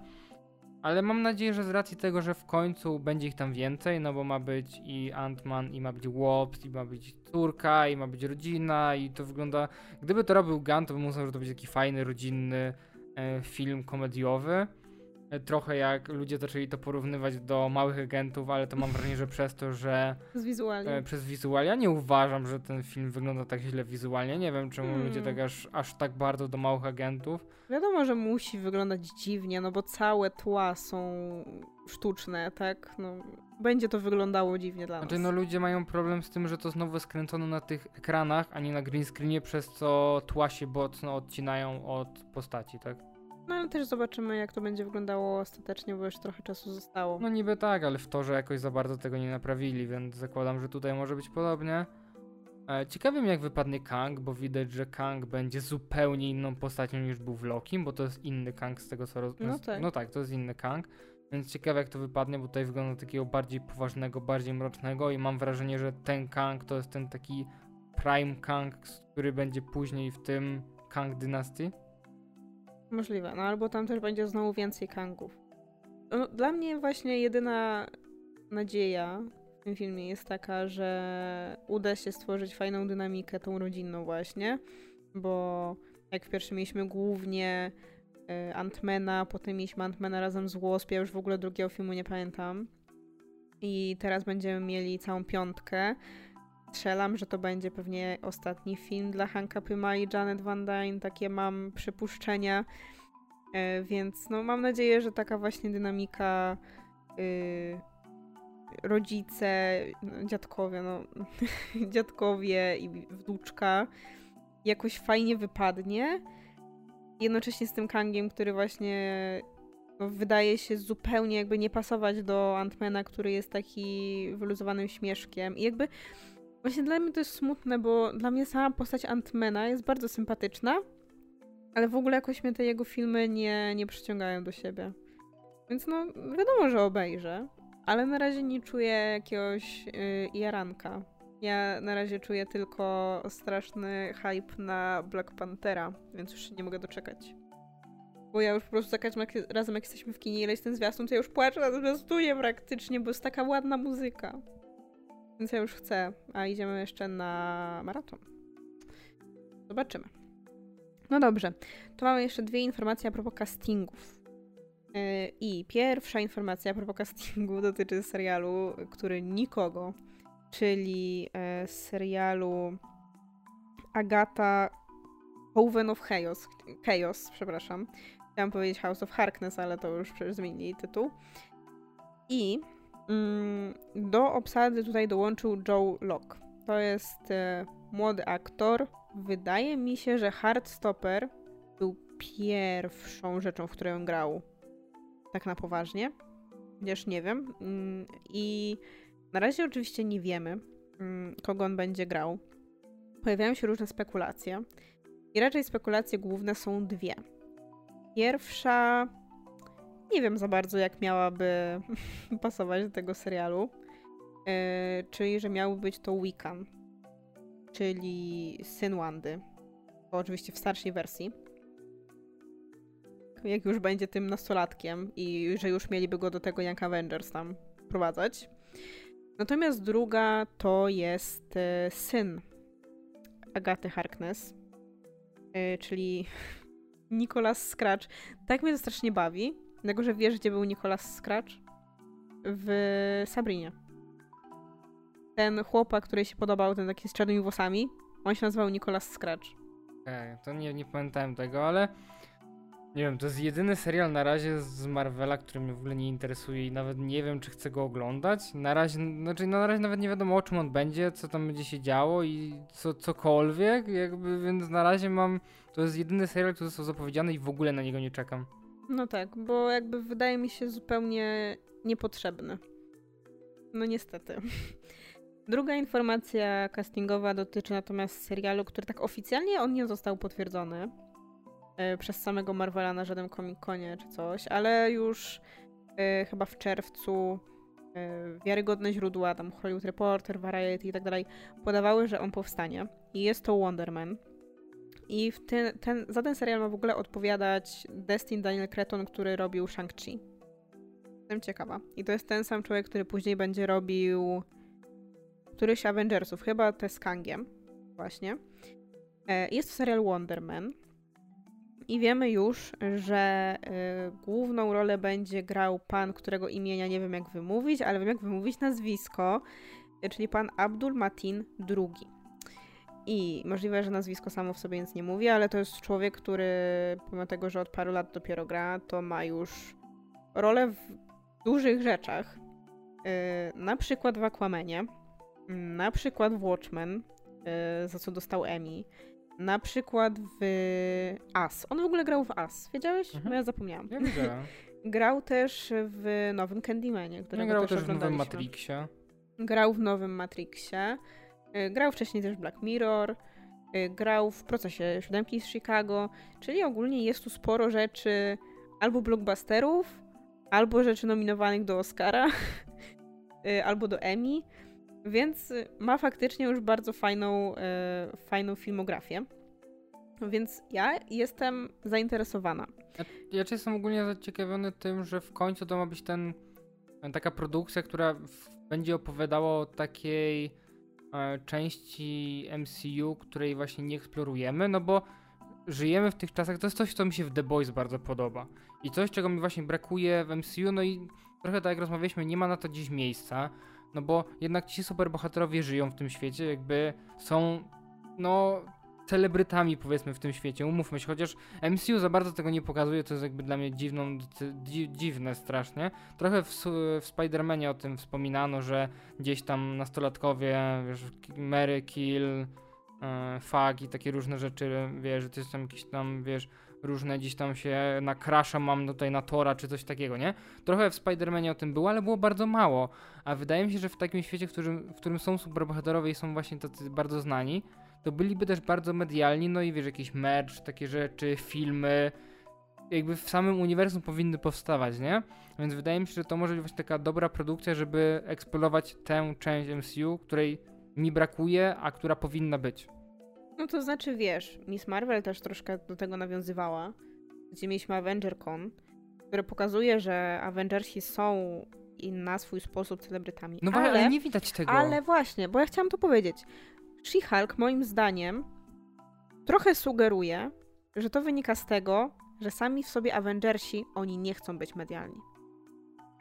Ale mam nadzieję, że z racji tego, że w końcu będzie ich tam więcej, no bo ma być i Ant-Man, i ma być Wops, i ma być córka, i ma być rodzina, i to wygląda... Gdyby to robił Gunn, to bym uznał, że to będzie taki fajny, rodzinny e, film komediowy. Trochę jak ludzie zaczęli to porównywać do Małych Agentów, ale to mam wrażenie, że przez to, że wizualnie. przez wizualia. Nie uważam, że ten film wygląda tak źle wizualnie. Nie wiem, czemu Hmm. ludzie tak aż, aż tak bardzo do Małych Agentów. Wiadomo, że musi wyglądać dziwnie, no bo całe tła są sztuczne, tak? No, będzie to wyglądało dziwnie dla nas. Znaczy, no ludzie mają problem z tym, że to znowu skręcono na tych ekranach, a nie na green screenie, przez co tła się mocno odcinają od postaci, tak? No ale też zobaczymy, jak to będzie wyglądało ostatecznie, bo już trochę czasu zostało. No niby tak, ale w torze jakoś za bardzo tego nie naprawili, więc zakładam, że tutaj może być podobnie. E, Ciekawie mnie jak wypadnie Kang, bo widać, że Kang będzie zupełnie inną postacią niż był w Loki, bo to jest inny Kang z tego co rozumiem. No tak. No tak, to jest inny Kang. Więc ciekawe jak to wypadnie, bo tutaj wygląda takiego bardziej poważnego, bardziej mrocznego i mam wrażenie, że ten Kang to jest ten taki Prime Kang, który będzie później w tym Kang Dynasty. Możliwe, no albo tam też będzie znowu więcej Kangów. No, dla mnie właśnie jedyna nadzieja w tym filmie jest taka, że uda się stworzyć fajną dynamikę tą rodzinną właśnie, bo jak w pierwszym mieliśmy głównie y, Antmana, potem mieliśmy Antmana razem z Wasp, ja już w ogóle drugiego filmu nie pamiętam. I teraz będziemy mieli całą piątkę. Strzelam, że to będzie pewnie ostatni film dla Hanka Pyma i Janet Van Dyne, takie mam przypuszczenia. E, więc no, mam nadzieję, że taka właśnie dynamika y, rodzice, no, dziadkowie, no, dziadkowie i wnuczka jakoś fajnie wypadnie. Jednocześnie z tym Kangiem, który właśnie no, wydaje się zupełnie jakby nie pasować do Antmana, który jest taki wyluzowanym śmieszkiem. I jakby właśnie dla mnie to jest smutne, bo dla mnie sama postać Antmana jest bardzo sympatyczna, ale w ogóle jakoś mnie te jego filmy nie, nie przyciągają do siebie. Więc no, wiadomo, że obejrzę, ale na razie nie czuję jakiegoś yy, jaranka. Ja na razie czuję tylko straszny hype na Black Panthera, więc już nie mogę doczekać. Bo ja już po prostu za każdym razem jak jesteśmy w kinie i leci ten zwiastun, to ja już płaczę na zwiastunie praktycznie, bo jest taka ładna muzyka. Więc ja już chcę, a idziemy jeszcze na maraton. Zobaczymy. No dobrze, to mamy jeszcze dwie informacje a propos castingów. Yy, I pierwsza informacja a propos castingu dotyczy serialu, który nikogo, czyli e, serialu Agata Oven of Chaos, Chaos, przepraszam. Chciałam powiedzieć House of Harkness, ale to już przecież zmienili tytuł. I do obsady tutaj dołączył Joe Locke. To jest e, młody aktor. Wydaje mi się, że Heartstopper był pierwszą rzeczą, w której on grał tak na poważnie. Chociaż nie wiem. Mm, I na razie oczywiście nie wiemy, mm, kogo on będzie grał. Pojawiają się różne spekulacje. I raczej spekulacje główne są dwie. Pierwsza, nie wiem za bardzo, jak miałaby pasować do tego serialu, yy, czyli że miałby być to Wiccan, czyli syn Wandy. To oczywiście w starszej wersji. Jak już będzie tym nastolatkiem i że już mieliby go do tego Young Avengers tam prowadzać. Natomiast druga to jest e, syn Agaty Harkness, e, czyli Nicholas Scratch. Tak mnie to strasznie bawi, dlatego że wiesz, gdzie był Nicholas Scratch? W Sabrinie. Ten chłopak, który się podobał, ten taki z czarnymi włosami, on się nazywał Nicholas Scratch. Okej, to nie, nie pamiętałem tego, ale nie wiem, to jest jedyny serial na razie z Marvela, który mnie w ogóle nie interesuje i nawet nie wiem, czy chcę go oglądać. Na razie, znaczy no na razie nawet nie wiadomo o czym on będzie, co tam będzie się działo i co, cokolwiek, jakby, więc na razie mam, to jest jedyny serial, który został zapowiedziany i w ogóle na niego nie czekam. No tak, bo jakby wydaje mi się zupełnie niepotrzebny. No niestety. Druga informacja castingowa dotyczy natomiast serialu, który tak oficjalnie on nie został potwierdzony. e, przez samego Marvela na żadnym Comic-Conie czy coś, ale już e, chyba w czerwcu e, wiarygodne źródła, tam Hollywood Reporter, Variety i tak dalej, podawały, że on powstanie. I jest to Wonder Man. I w ten, ten, za ten serial ma w ogóle odpowiadać Destin Daniel Creton, który robił Shang-Chi. Jestem ciekawa. I to jest ten sam człowiek, który później będzie robił któryś Avengersów, chyba te z Kangiem. Właśnie. E, jest to serial Wonder Man. I wiemy już, że y, główną rolę będzie grał pan, którego imienia nie wiem jak wymówić, ale wiem jak wymówić nazwisko, y, czyli pan Abdul Matin II. I możliwe, że nazwisko samo w sobie nic nie mówi, ale to jest człowiek, który pomimo tego, że od paru lat dopiero gra, to ma już rolę w dużych rzeczach. Yy, na przykład w Aquamanie, na przykład w Watchmen, yy, za co dostał Emmy, na przykład w As. On w ogóle grał w As, wiedziałeś? Mhm. Bo ja zapomniałam. Ja wiedziałem. Grał też w nowym Candymanie, Ja którego grał też, też w nowym. Matrixie. Grał w nowym Matrixie. Y, Grał wcześniej też Black Mirror. y, Grał w procesie siódemki z Chicago. Czyli ogólnie jest tu sporo rzeczy albo blockbusterów, albo rzeczy nominowanych do Oscara, y, albo do Emmy. Więc ma faktycznie już bardzo fajną, fajną filmografię. Więc ja jestem zainteresowana. Ja, ja jestem ogólnie zaciekawiony tym, że w końcu to ma być ten, taka produkcja, która będzie opowiadała o takiej e, części MCU, której właśnie nie eksplorujemy, no bo żyjemy w tych czasach, to jest coś, co mi się w The Boys bardzo podoba. I coś, czego mi właśnie brakuje w MCU, no i trochę tak jak rozmawialiśmy, nie ma na to dziś miejsca, no bo jednak ci superbohaterowie żyją w tym świecie, jakby są, no, celebrytami powiedzmy w tym świecie, umówmy się, chociaż MCU za bardzo tego nie pokazuje, to jest jakby dla mnie dziwną, dzi, dziwne strasznie. Trochę w, w Spider-Manie o tym wspominano, że gdzieś tam nastolatkowie, wiesz, Mary Kill, e, fuck i takie różne rzeczy, wiesz, że to jest tam jakieś tam, wiesz, różne gdzieś tam się nakrasza, mam tutaj na Tora czy coś takiego, nie? Trochę w Spider-Manie o tym było, ale było bardzo mało. A wydaje mi się, że w takim świecie, w którym, w którym są superbohaterowie i są właśnie tacy bardzo znani, to byliby też bardzo medialni, no i wiesz, jakiś merch, takie rzeczy, filmy, jakby w samym uniwersum powinny powstawać, nie? Więc wydaje mi się, że to może być właśnie taka dobra produkcja, żeby eksplorować tę część MCU, której mi brakuje, a która powinna być. No to znaczy, wiesz, Miss Marvel też troszkę do tego nawiązywała, gdzie mieliśmy AvengerCon, które pokazuje, że Avengersi są i na swój sposób celebrytami. No ale, ale, ale nie widać tego. ale właśnie, bo ja chciałam to powiedzieć. She-Hulk moim zdaniem trochę sugeruje, że to wynika z tego, że sami w sobie Avengersi, oni nie chcą być medialni.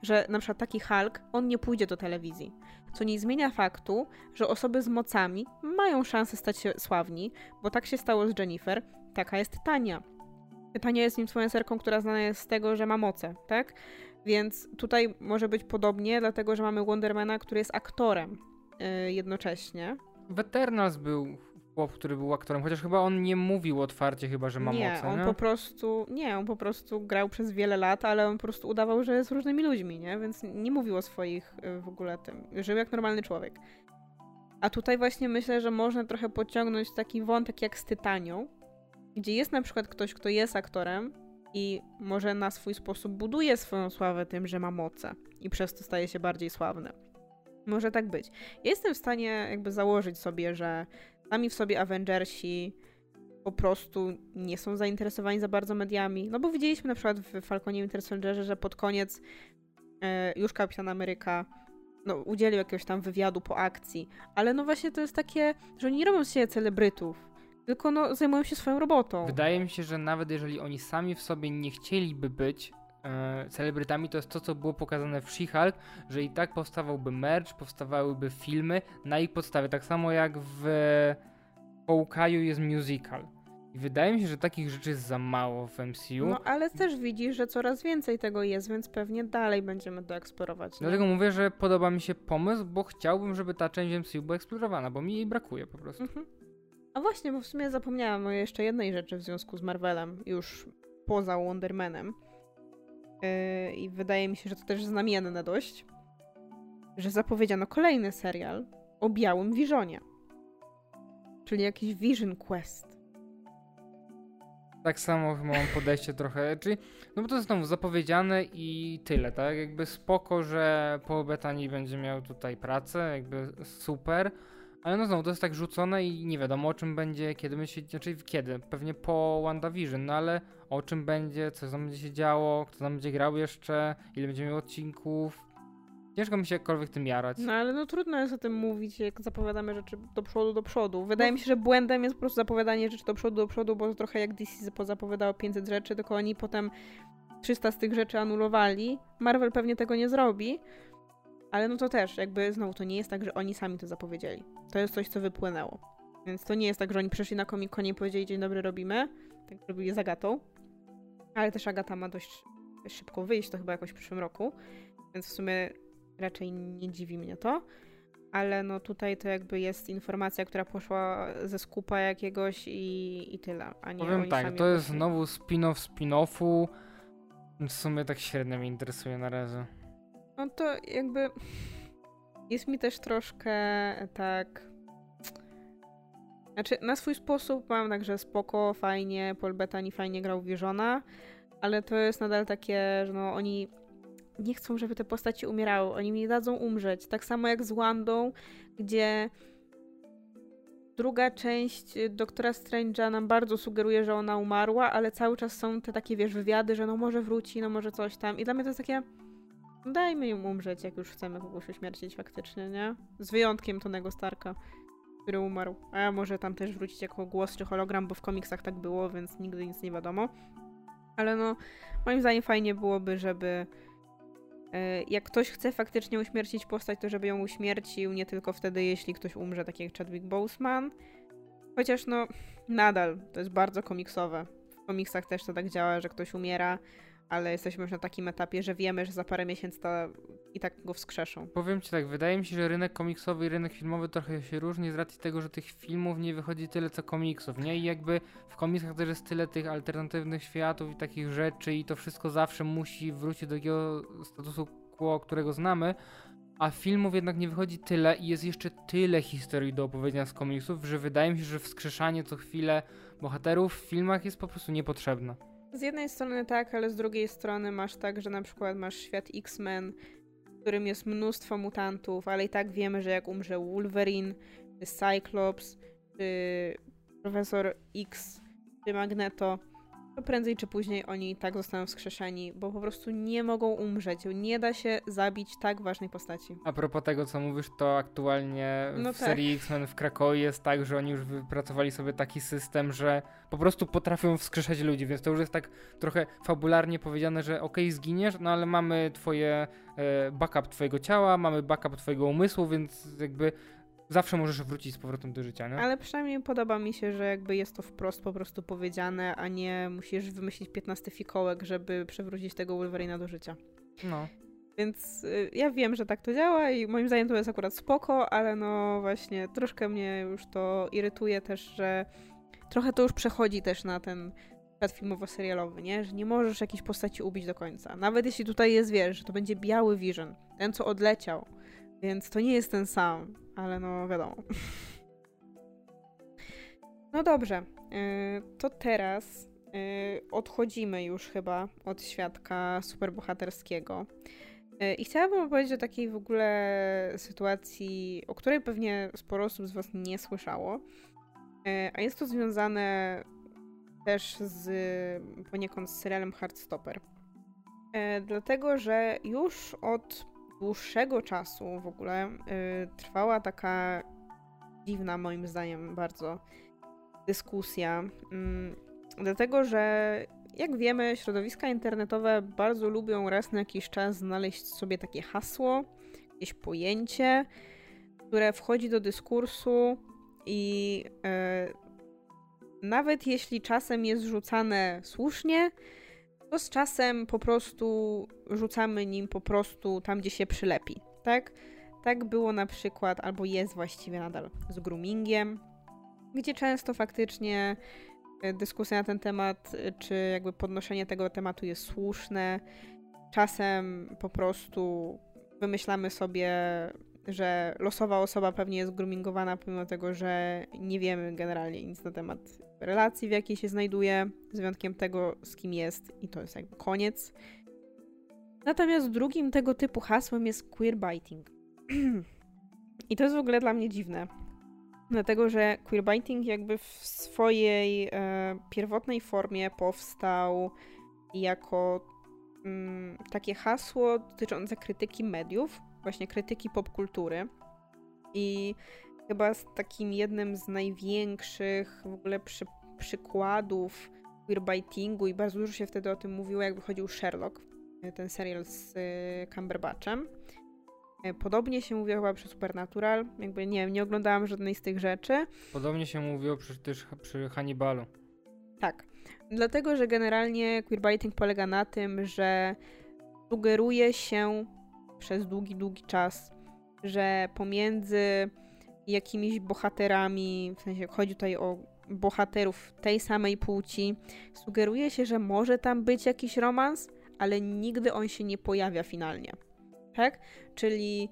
Że na przykład taki Hulk, on nie pójdzie do telewizji. Co nie zmienia faktu, że osoby z mocami mają szansę stać się sławni, bo tak się stało z Jennifer, taka jest Tania. Tania jest influencerką, która znana jest z tego, że ma moce, tak? Więc tutaj może być podobnie, dlatego że mamy Wondermana, który jest aktorem yy, jednocześnie. W Eternals był chłop, który był aktorem, chociaż chyba on nie mówił otwarcie chyba, że ma nie, moce, on nie? po prostu, nie, on po prostu grał przez wiele lat, ale on po prostu udawał, że jest różnymi ludźmi, nie? Więc nie mówił o swoich y, w ogóle tym. Żył jak normalny człowiek. A tutaj właśnie myślę, że można trochę pociągnąć taki wątek jak z Tytanią, gdzie jest na przykład ktoś, kto jest aktorem i może na swój sposób buduje swoją sławę tym, że ma moce i przez to staje się bardziej sławny. Może tak być. Ja jestem w stanie jakby założyć sobie, że sami w sobie Avengersi po prostu nie są zainteresowani za bardzo mediami. No bo widzieliśmy na przykład w Falconie Winter Soldierze, że pod koniec e, już Kapitan Ameryka no, udzielił jakiegoś tam wywiadu po akcji, ale no właśnie to jest takie, że oni nie robią siebie celebrytów, tylko no zajmują się swoją robotą. Wydaje mi się, że nawet jeżeli oni sami w sobie nie chcieliby być celebrytami, to jest to, co było pokazane w She-Hulk, że i tak powstawałby merch, powstawałyby filmy na ich podstawie. Tak samo jak w Hawkeye'u jest musical. I wydaje mi się, że takich rzeczy jest za mało w MCU. No ale też widzisz, że coraz więcej tego jest, więc pewnie dalej będziemy to eksplorować. nie? Dlatego mówię, że podoba mi się pomysł, bo chciałbym, żeby ta część MCU była eksplorowana, bo mi jej brakuje po prostu. Mhm. A właśnie, bo w sumie zapomniałam o jeszcze jednej rzeczy w związku z Marvelem, już poza Wondermanem. Yy, I wydaje mi się, że to też znamienne dość, że zapowiedziano kolejny serial o białym Visionie. Czyli jakiś Vision Quest. Tak samo chyba mam podejście trochę, czyli, no bo to znowu zapowiedziane i tyle, tak? Jakby spoko, że Paul Bettany będzie miał tutaj pracę, jakby super, ale no znowu to jest tak rzucone i nie wiadomo o czym będzie, kiedy my się, znaczy kiedy, pewnie po WandaVision, no ale o czym będzie, co tam będzie się działo, kto tam będzie grał jeszcze, ile będzie miał odcinków. Ciężko mi się jakkolwiek tym jarać. No ale no trudno jest o tym mówić, jak zapowiadamy rzeczy do przodu, do przodu. Wydaje no. mi się, że błędem jest po prostu zapowiadanie rzeczy do przodu, do przodu, bo to trochę jak DC zapowiadało 500 rzeczy, tylko oni potem 300 z tych rzeczy anulowali. Marvel pewnie tego nie zrobi, ale no to też, jakby znowu, to nie jest tak, że oni sami to zapowiedzieli. To jest coś, co wypłynęło. Więc to nie jest tak, że oni przyszli na Comic Conie i powiedzieli, dzień dobry, robimy. Tak robili z Agatą. Ale też Agata ma dość szybko wyjść, to chyba jakoś w przyszłym roku. Więc w sumie raczej nie dziwi mnie to. Ale no tutaj to jakby jest informacja, która poszła ze skupa jakiegoś i, i tyle, a nie Powiem tak, to jest znowu spin-off spin-offu. W sumie tak średnio mnie interesuje na razie. No to jakby jest mi też troszkę tak znaczy, na swój sposób mam także spoko, fajnie, Paul Bettany fajnie grał Wieżona, ale to jest nadal takie, że no oni nie chcą, żeby te postaci umierały, oni mi dadzą umrzeć. Tak samo jak z Wandą, gdzie druga część Doktora Strange'a nam bardzo sugeruje, że ona umarła, ale cały czas są te takie, wiesz, wywiady, że no może wróci, no może coś tam. I dla mnie to jest takie, dajmy ją umrzeć, jak już chcemy kogoś uśmiercić faktycznie, nie? Z wyjątkiem Tonego Starka który umarł. A może tam też wrócić jako głos czy hologram, bo w komiksach tak było, więc nigdy nic nie wiadomo. Ale no, moim zdaniem fajnie byłoby, żeby e, jak ktoś chce faktycznie uśmiercić postać, to żeby ją uśmiercił, nie tylko wtedy, jeśli ktoś umrze, tak jak Chadwick Boseman. Chociaż no, nadal to jest bardzo komiksowe. W komiksach też to tak działa, że ktoś umiera, ale jesteśmy już na takim etapie, że wiemy, że za parę miesięcy ta i tak go wskrzeszą. Powiem ci tak, wydaje mi się, że rynek komiksowy i rynek filmowy trochę się różni z racji tego, że tych filmów nie wychodzi tyle co komiksów, nie? I jakby w komiksach też jest tyle tych alternatywnych światów i takich rzeczy i to wszystko zawsze musi wrócić do takiego statusu quo, którego znamy, a filmów jednak nie wychodzi tyle i jest jeszcze tyle historii do opowiedzenia z komiksów, że wydaje mi się, że wskrzeszanie co chwilę bohaterów w filmach jest po prostu niepotrzebne. Z jednej strony tak, ale z drugiej strony masz tak, że na przykład masz świat X-Men, w którym jest mnóstwo mutantów, ale i tak wiemy, że jak umrze Wolverine, czy Cyclops, czy Profesor X, czy Magneto, to prędzej czy później oni i tak zostaną wskrzeszeni, bo po prostu nie mogą umrzeć. Nie da się zabić tak ważnej postaci. A propos tego, co mówisz, to aktualnie no w tak. serii X-Men w Krakowie jest tak, że oni już wypracowali sobie taki system, że po prostu potrafią wskrzeszać ludzi, więc to już jest tak trochę fabularnie powiedziane, że okej, okay, zginiesz, no ale mamy twoje e, backup twojego ciała, mamy backup twojego umysłu, więc jakby zawsze możesz wrócić z powrotem do życia, nie? Ale przynajmniej podoba mi się, że jakby jest to wprost po prostu powiedziane, a nie musisz wymyślić 15 fikołek, żeby przywrócić tego Wolverina do życia. No. Więc y, ja wiem, że tak to działa i moim zdaniem to jest akurat spoko, ale no właśnie troszkę mnie już to irytuje też, że trochę to już przechodzi też na ten świat filmowo-serialowy, nie? Że nie możesz jakiejś postaci ubić do końca. Nawet jeśli tutaj jest, wiesz, że to będzie biały Vision, ten co odleciał, więc to nie jest ten sam, ale no wiadomo. No dobrze, y, to teraz y, odchodzimy już chyba od świadka superbohaterskiego. Y, I chciałabym opowiedzieć o takiej w ogóle sytuacji, o której pewnie sporo osób z Was nie słyszało. A jest to związane też z poniekąd z serialem Heartstopper. Dlatego, że już od dłuższego czasu w ogóle y, trwała taka dziwna, moim zdaniem, bardzo dyskusja. Y, dlatego, że jak wiemy, środowiska internetowe bardzo lubią raz na jakiś czas znaleźć sobie takie hasło, jakieś pojęcie, które wchodzi do dyskursu i y, nawet jeśli czasem jest rzucane słusznie, to z czasem po prostu rzucamy nim po prostu tam, gdzie się przylepi, tak? Tak było na przykład, albo jest właściwie nadal z groomingiem, gdzie często faktycznie e, dyskusja na ten temat, e, czy jakby podnoszenie tego tematu jest słuszne. Czasem po prostu wymyślamy sobie że losowa osoba pewnie jest groomingowana, pomimo tego, że nie wiemy generalnie nic na temat relacji, w jakiej się znajduje, z wyjątkiem tego, z kim jest, i to jest jakby koniec. Natomiast drugim tego typu hasłem jest queerbiting. I to jest w ogóle dla mnie dziwne. Dlatego, że queerbiting jakby w swojej e, pierwotnej formie powstał jako mm, takie hasło dotyczące krytyki mediów, właśnie krytyki popkultury. I chyba z takim jednym z największych w ogóle przy, przykładów queerbitingu i bardzo dużo się wtedy o tym mówiło, jak wychodził Sherlock, e, ten serial z y, Cumberbatchem. E, podobnie się mówiło chyba przy Supernatural, jakby nie wiem, nie oglądałam żadnej z tych rzeczy. Podobnie się mówiło przy, też przy Hannibalu. Tak. Dlatego, że generalnie queerbaiting polega na tym, że sugeruje się przez długi, długi czas, że pomiędzy jakimiś bohaterami, w sensie chodzi tutaj o bohaterów tej samej płci, sugeruje się, że może tam być jakiś romans, ale nigdy on się nie pojawia finalnie. Tak? Czyli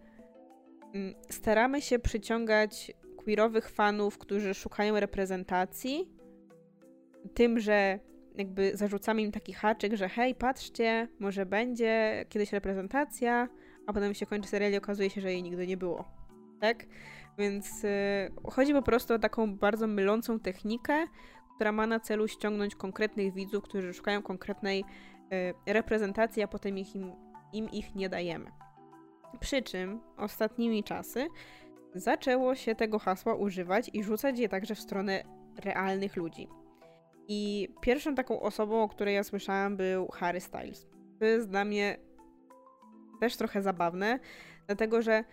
mm, staramy się przyciągać queerowych fanów, którzy szukają reprezentacji, tym, że jakby zarzucamy im taki haczyk, że hej, patrzcie, może będzie kiedyś reprezentacja, a potem się kończy serial i okazuje się, że jej nigdy nie było. Tak? Więc yy, chodzi po prostu o taką bardzo mylącą technikę, która ma na celu ściągnąć konkretnych widzów, którzy szukają konkretnej yy, reprezentacji, a potem ich im, im ich nie dajemy. Przy czym ostatnimi czasy zaczęło się tego hasła używać i rzucać je także w stronę realnych ludzi. I pierwszą taką osobą, o której ja słyszałam, był Harry Styles. To jest dla mnie też trochę zabawne, dlatego że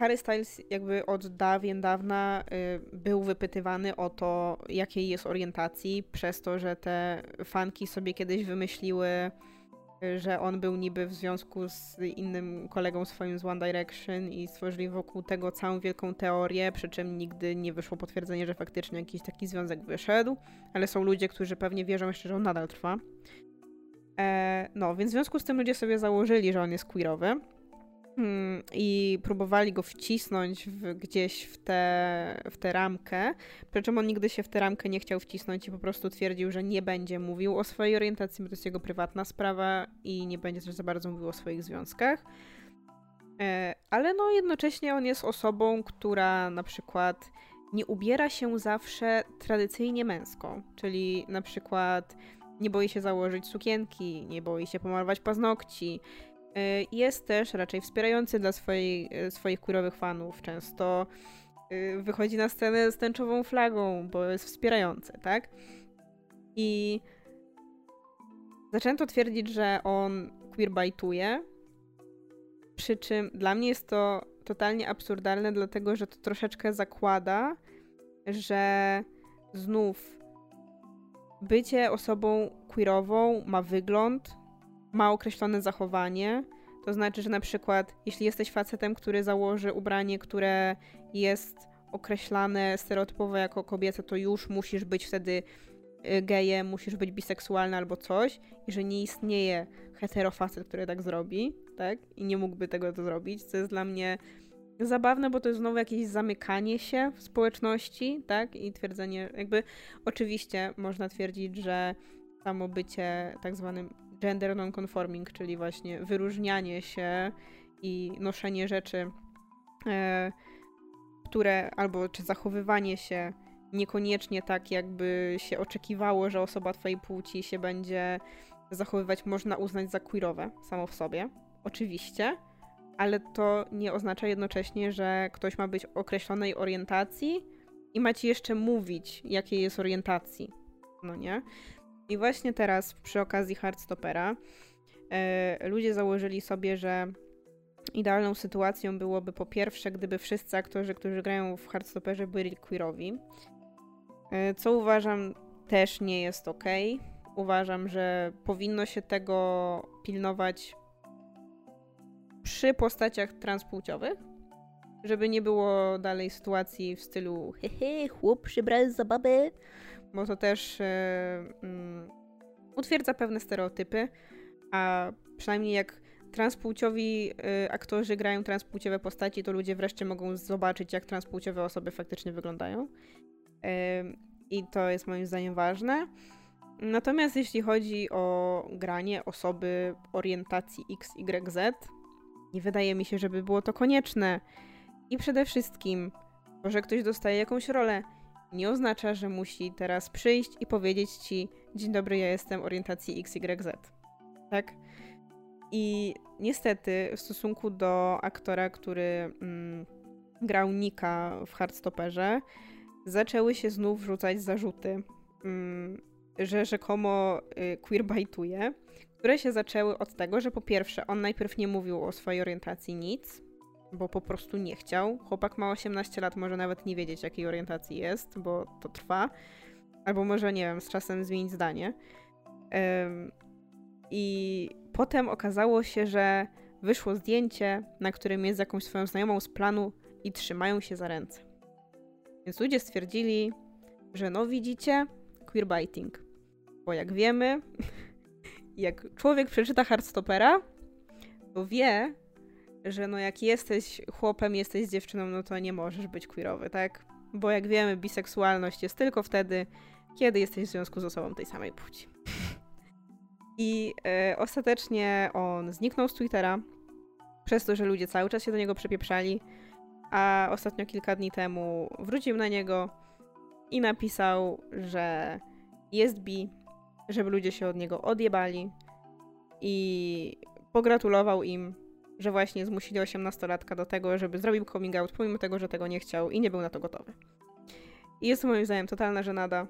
Harry Styles jakby od dawien dawna y, był wypytywany o to, jakiej jest orientacji, przez to, że te fanki sobie kiedyś wymyśliły że on był niby w związku z innym kolegą swoim z One Direction i stworzyli wokół tego całą wielką teorię, przy czym nigdy nie wyszło potwierdzenie, że faktycznie jakiś taki związek wyszedł, ale są ludzie, którzy pewnie wierzą jeszcze, że on nadal trwa. E, no, więc w związku z tym ludzie sobie założyli, że on jest queerowy. Hmm, i próbowali go wcisnąć w, gdzieś w tę w te ramkę, przy czym on nigdy się w tę ramkę nie chciał wcisnąć i po prostu twierdził, że nie będzie mówił o swojej orientacji, bo to jest jego prywatna sprawa i nie będzie też za bardzo mówił o swoich związkach. E, ale no jednocześnie on jest osobą, która na przykład nie ubiera się zawsze tradycyjnie męsko, czyli na przykład nie boi się założyć sukienki, nie boi się pomalować paznokci, jest też raczej wspierający dla swojej, y, swoich queerowych fanów. Często y, wychodzi na scenę z tęczową flagą, bo jest wspierający, tak? I zaczęto twierdzić, że on queerbajtuje, przy czym dla mnie jest to totalnie absurdalne, dlatego że to troszeczkę zakłada, że znów bycie osobą queerową ma wygląd, ma określone zachowanie. To znaczy, że na przykład, jeśli jesteś facetem, który założy ubranie, które jest określane stereotypowo jako kobieta, to już musisz być wtedy y, gejem, musisz być biseksualny albo coś, i że nie istnieje heterofacet, który tak zrobi, tak? I nie mógłby tego to zrobić, co jest dla mnie zabawne, bo to jest znowu jakieś zamykanie się w społeczności, tak? I twierdzenie, jakby oczywiście można twierdzić, że samo bycie tak zwanym gender non-conforming, czyli właśnie wyróżnianie się i noszenie rzeczy, e, które albo czy zachowywanie się niekoniecznie tak, jakby się oczekiwało, że osoba twojej płci się będzie zachowywać, można uznać za queerowe samo w sobie. Oczywiście, ale to nie oznacza jednocześnie, że ktoś ma być określonej orientacji i ma ci jeszcze mówić, jakiej jest orientacji. No nie? I właśnie teraz, przy okazji Hardstopera, e, ludzie założyli sobie, że idealną sytuacją byłoby po pierwsze, gdyby wszyscy aktorzy, którzy grają w Hardstopperze, byli queerowi. E, co uważam też nie jest ok. Uważam, że powinno się tego pilnować przy postaciach transpłciowych, żeby nie było dalej sytuacji w stylu hehe, chłop przybrał za babę, bo to też yy, utwierdza pewne stereotypy, a przynajmniej jak transpłciowi y, aktorzy grają transpłciowe postaci, to ludzie wreszcie mogą zobaczyć, jak transpłciowe osoby faktycznie wyglądają. I to jest moim zdaniem ważne. Natomiast jeśli chodzi o granie osoby orientacji XYZ, nie wydaje mi się, żeby było to konieczne. I przede wszystkim, to, że ktoś dostaje jakąś rolę, nie oznacza, że musi teraz przyjść i powiedzieć ci: Dzień dobry, ja jestem orientacji XYZ. Tak? I niestety, w stosunku do aktora, który mm, grał Nika w Hardstopperze, zaczęły się znów rzucać zarzuty, mm, że rzekomo y, queerbajtuje, które się zaczęły od tego, że po pierwsze, on najpierw nie mówił o swojej orientacji nic, bo po prostu nie chciał. Chłopak ma 18 lat, może nawet nie wiedzieć, jakiej orientacji jest, bo to trwa. Albo może, nie wiem, z czasem zmienić zdanie. Um, I potem okazało się, że wyszło zdjęcie, na którym jest jakąś swoją znajomą z planu i trzymają się za ręce. Więc ludzie stwierdzili, że no widzicie, queerbiting. Bo jak wiemy, jak człowiek przeczyta Hardstopera, to wie, że no jak jesteś chłopem, jesteś dziewczyną, no to nie możesz być queerowy, tak? Bo jak wiemy, biseksualność jest tylko wtedy, kiedy jesteś w związku z osobą tej samej płci. I e, ostatecznie on zniknął z Twittera, przez to, że ludzie cały czas się do niego przypieprzali, a ostatnio kilka dni temu wrócił na niego i napisał, że jest bi, żeby ludzie się od niego odjebali i pogratulował im, że właśnie zmusili 18-latka do tego, żeby zrobił coming out, pomimo tego, że tego nie chciał i nie był na to gotowy. I jest to moim zdaniem totalna żenada,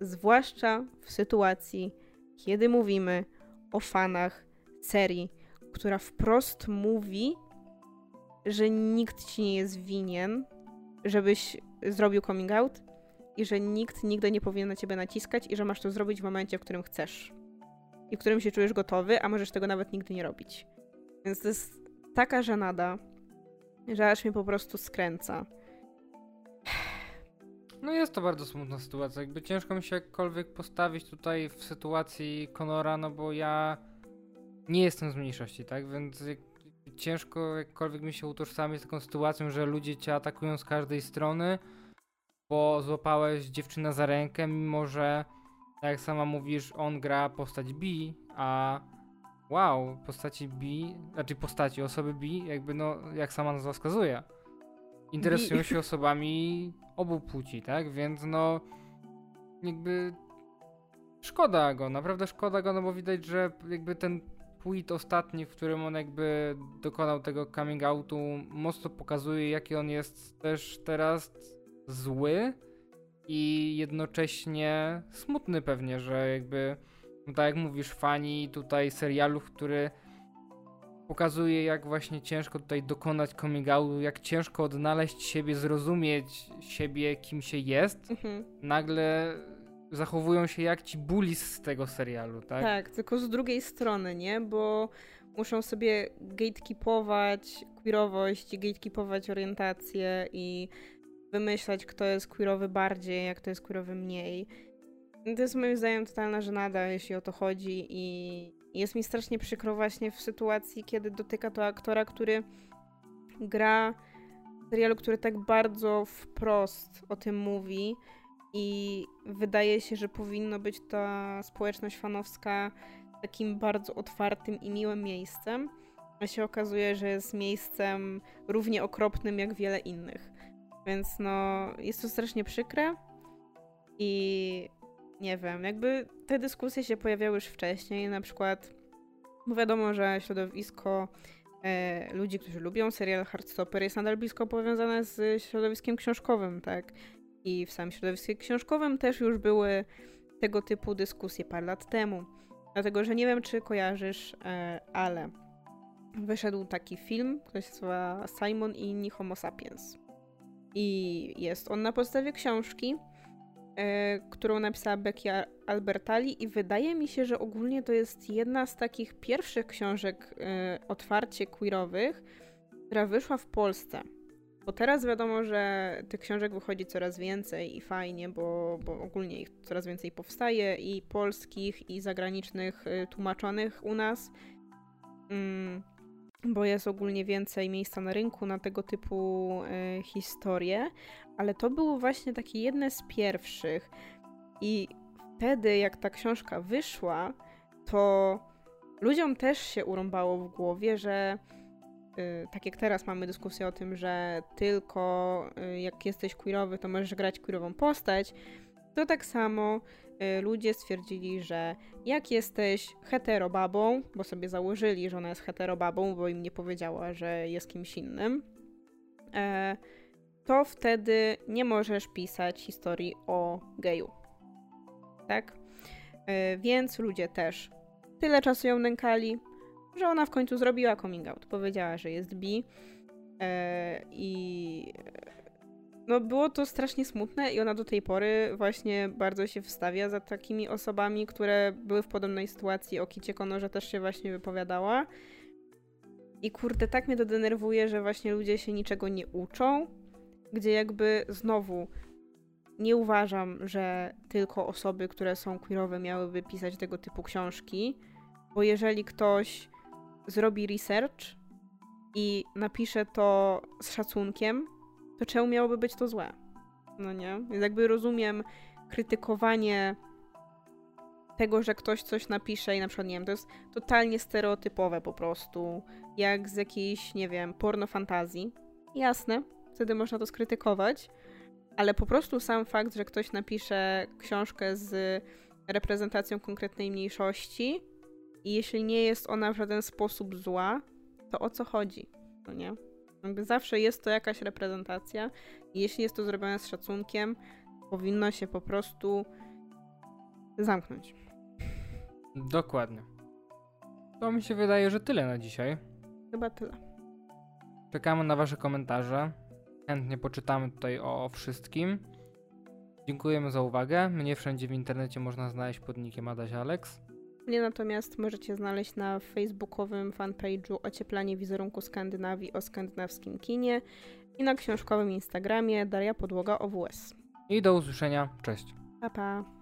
zwłaszcza w sytuacji, kiedy mówimy o fanach serii, która wprost mówi, że nikt ci nie jest winien, żebyś zrobił coming out i że nikt nigdy nie powinien na ciebie naciskać i że masz to zrobić w momencie, w którym chcesz i w którym się czujesz gotowy, a możesz tego nawet nigdy nie robić. Więc to jest taka żenada, że aż mnie po prostu skręca. No jest to bardzo smutna sytuacja. Jakby ciężko mi się jakkolwiek postawić tutaj w sytuacji Conora, no bo ja nie jestem z mniejszości, tak? Więc ciężko jakkolwiek mi się utożsamić z taką sytuacją, że ludzie cię atakują z każdej strony, bo złapałeś dziewczynę za rękę, mimo że, tak jak sama mówisz, on gra postać B, a wow, postaci B, znaczy postaci, osoby B, jakby no, jak sama nazwa wskazuje, interesują się osobami obu płci, tak? Więc no, jakby szkoda go, naprawdę szkoda go, no bo widać, że jakby ten tweet ostatni, w którym on jakby dokonał tego coming outu, mocno pokazuje, jaki on jest też teraz zły i jednocześnie smutny pewnie, że jakby, no tak jak mówisz, fani tutaj serialów, który pokazuje, jak właśnie ciężko tutaj dokonać coming outu, jak ciężko odnaleźć siebie, zrozumieć siebie, kim się jest, mhm. nagle zachowują się jak ci bullies z tego serialu, tak? Tak, tylko z drugiej strony, nie? Bo muszą sobie gatekeepować queerowość gatekeepować orientację i wymyślać, kto jest queerowy bardziej, jak kto jest queerowy mniej. To jest moim zdaniem totalna żenada, jeśli o to chodzi i jest mi strasznie przykro właśnie w sytuacji, kiedy dotyka to aktora, który gra w serialu, który tak bardzo wprost o tym mówi i wydaje się, że powinno być ta społeczność fanowska takim bardzo otwartym i miłym miejscem, a się okazuje, że jest miejscem równie okropnym jak wiele innych. Więc no, jest to strasznie przykre i nie wiem, jakby te dyskusje się pojawiały już wcześniej, na przykład bo wiadomo, że środowisko e, ludzi, którzy lubią serial Heartstopper jest nadal blisko powiązane z środowiskiem książkowym, tak? I w samym środowisku książkowym też już były tego typu dyskusje parę lat temu. Dlatego, że nie wiem, czy kojarzysz, e, ale wyszedł taki film, który się nazywa Simon i inni Homo sapiens. I jest on na podstawie książki, którą napisała Becky Albertali i wydaje mi się, że ogólnie to jest jedna z takich pierwszych książek e, otwarcie queerowych, która wyszła w Polsce. Bo teraz wiadomo, że tych książek wychodzi coraz więcej i fajnie, bo, bo ogólnie ich coraz więcej powstaje i polskich, i zagranicznych y, tłumaczonych u nas. mm, bo jest ogólnie więcej miejsca na rynku na tego typu y, historie, ale to było właśnie takie jedne z pierwszych. I wtedy, jak ta książka wyszła, to ludziom też się urąbało w głowie, że y, tak jak teraz mamy dyskusję o tym, że tylko y, jak jesteś queerowy, to możesz grać queerową postać, to tak samo ludzie stwierdzili, że jak jesteś heterobabą, bo sobie założyli, że ona jest heterobabą, bo im nie powiedziała, że jest kimś innym, e, to wtedy nie możesz pisać historii o geju. Tak? E, więc ludzie też tyle czasu ją nękali, że ona w końcu zrobiła coming out. Powiedziała, że jest bi. E, I no było to strasznie smutne i ona do tej pory właśnie bardzo się wstawia za takimi osobami, które były w podobnej sytuacji. O Kicie Konorze też się właśnie wypowiadała. I kurde, tak mnie to denerwuje, że właśnie ludzie się niczego nie uczą, gdzie jakby znowu nie uważam, że tylko osoby, które są queerowe miałyby pisać tego typu książki, bo jeżeli ktoś zrobi research i napisze to z szacunkiem, to czemu miałoby być to złe? No nie? Więc jakby rozumiem krytykowanie tego, że ktoś coś napisze i na przykład, nie wiem, to jest totalnie stereotypowe po prostu, jak z jakiejś, nie wiem, porno fantazji. Jasne, wtedy można to skrytykować, ale po prostu sam fakt, że ktoś napisze książkę z reprezentacją konkretnej mniejszości i jeśli nie jest ona w żaden sposób zła, to o co chodzi? No nie? Zawsze jest to jakaś reprezentacja i jeśli jest to zrobione z szacunkiem, powinno się po prostu zamknąć. Dokładnie. To mi się wydaje, że tyle na dzisiaj. Chyba tyle. Czekamy na Wasze komentarze. Chętnie poczytamy tutaj o wszystkim. Dziękujemy za uwagę. Mnie wszędzie w internecie można znaleźć pod nickiem Adaś Alex. Mnie natomiast możecie znaleźć na facebookowym fanpage'u Ocieplanie wizerunku Skandynawii o skandynawskim kinie i na książkowym Instagramie Daria Podłoga OWS. I do usłyszenia. Cześć. Pa, pa.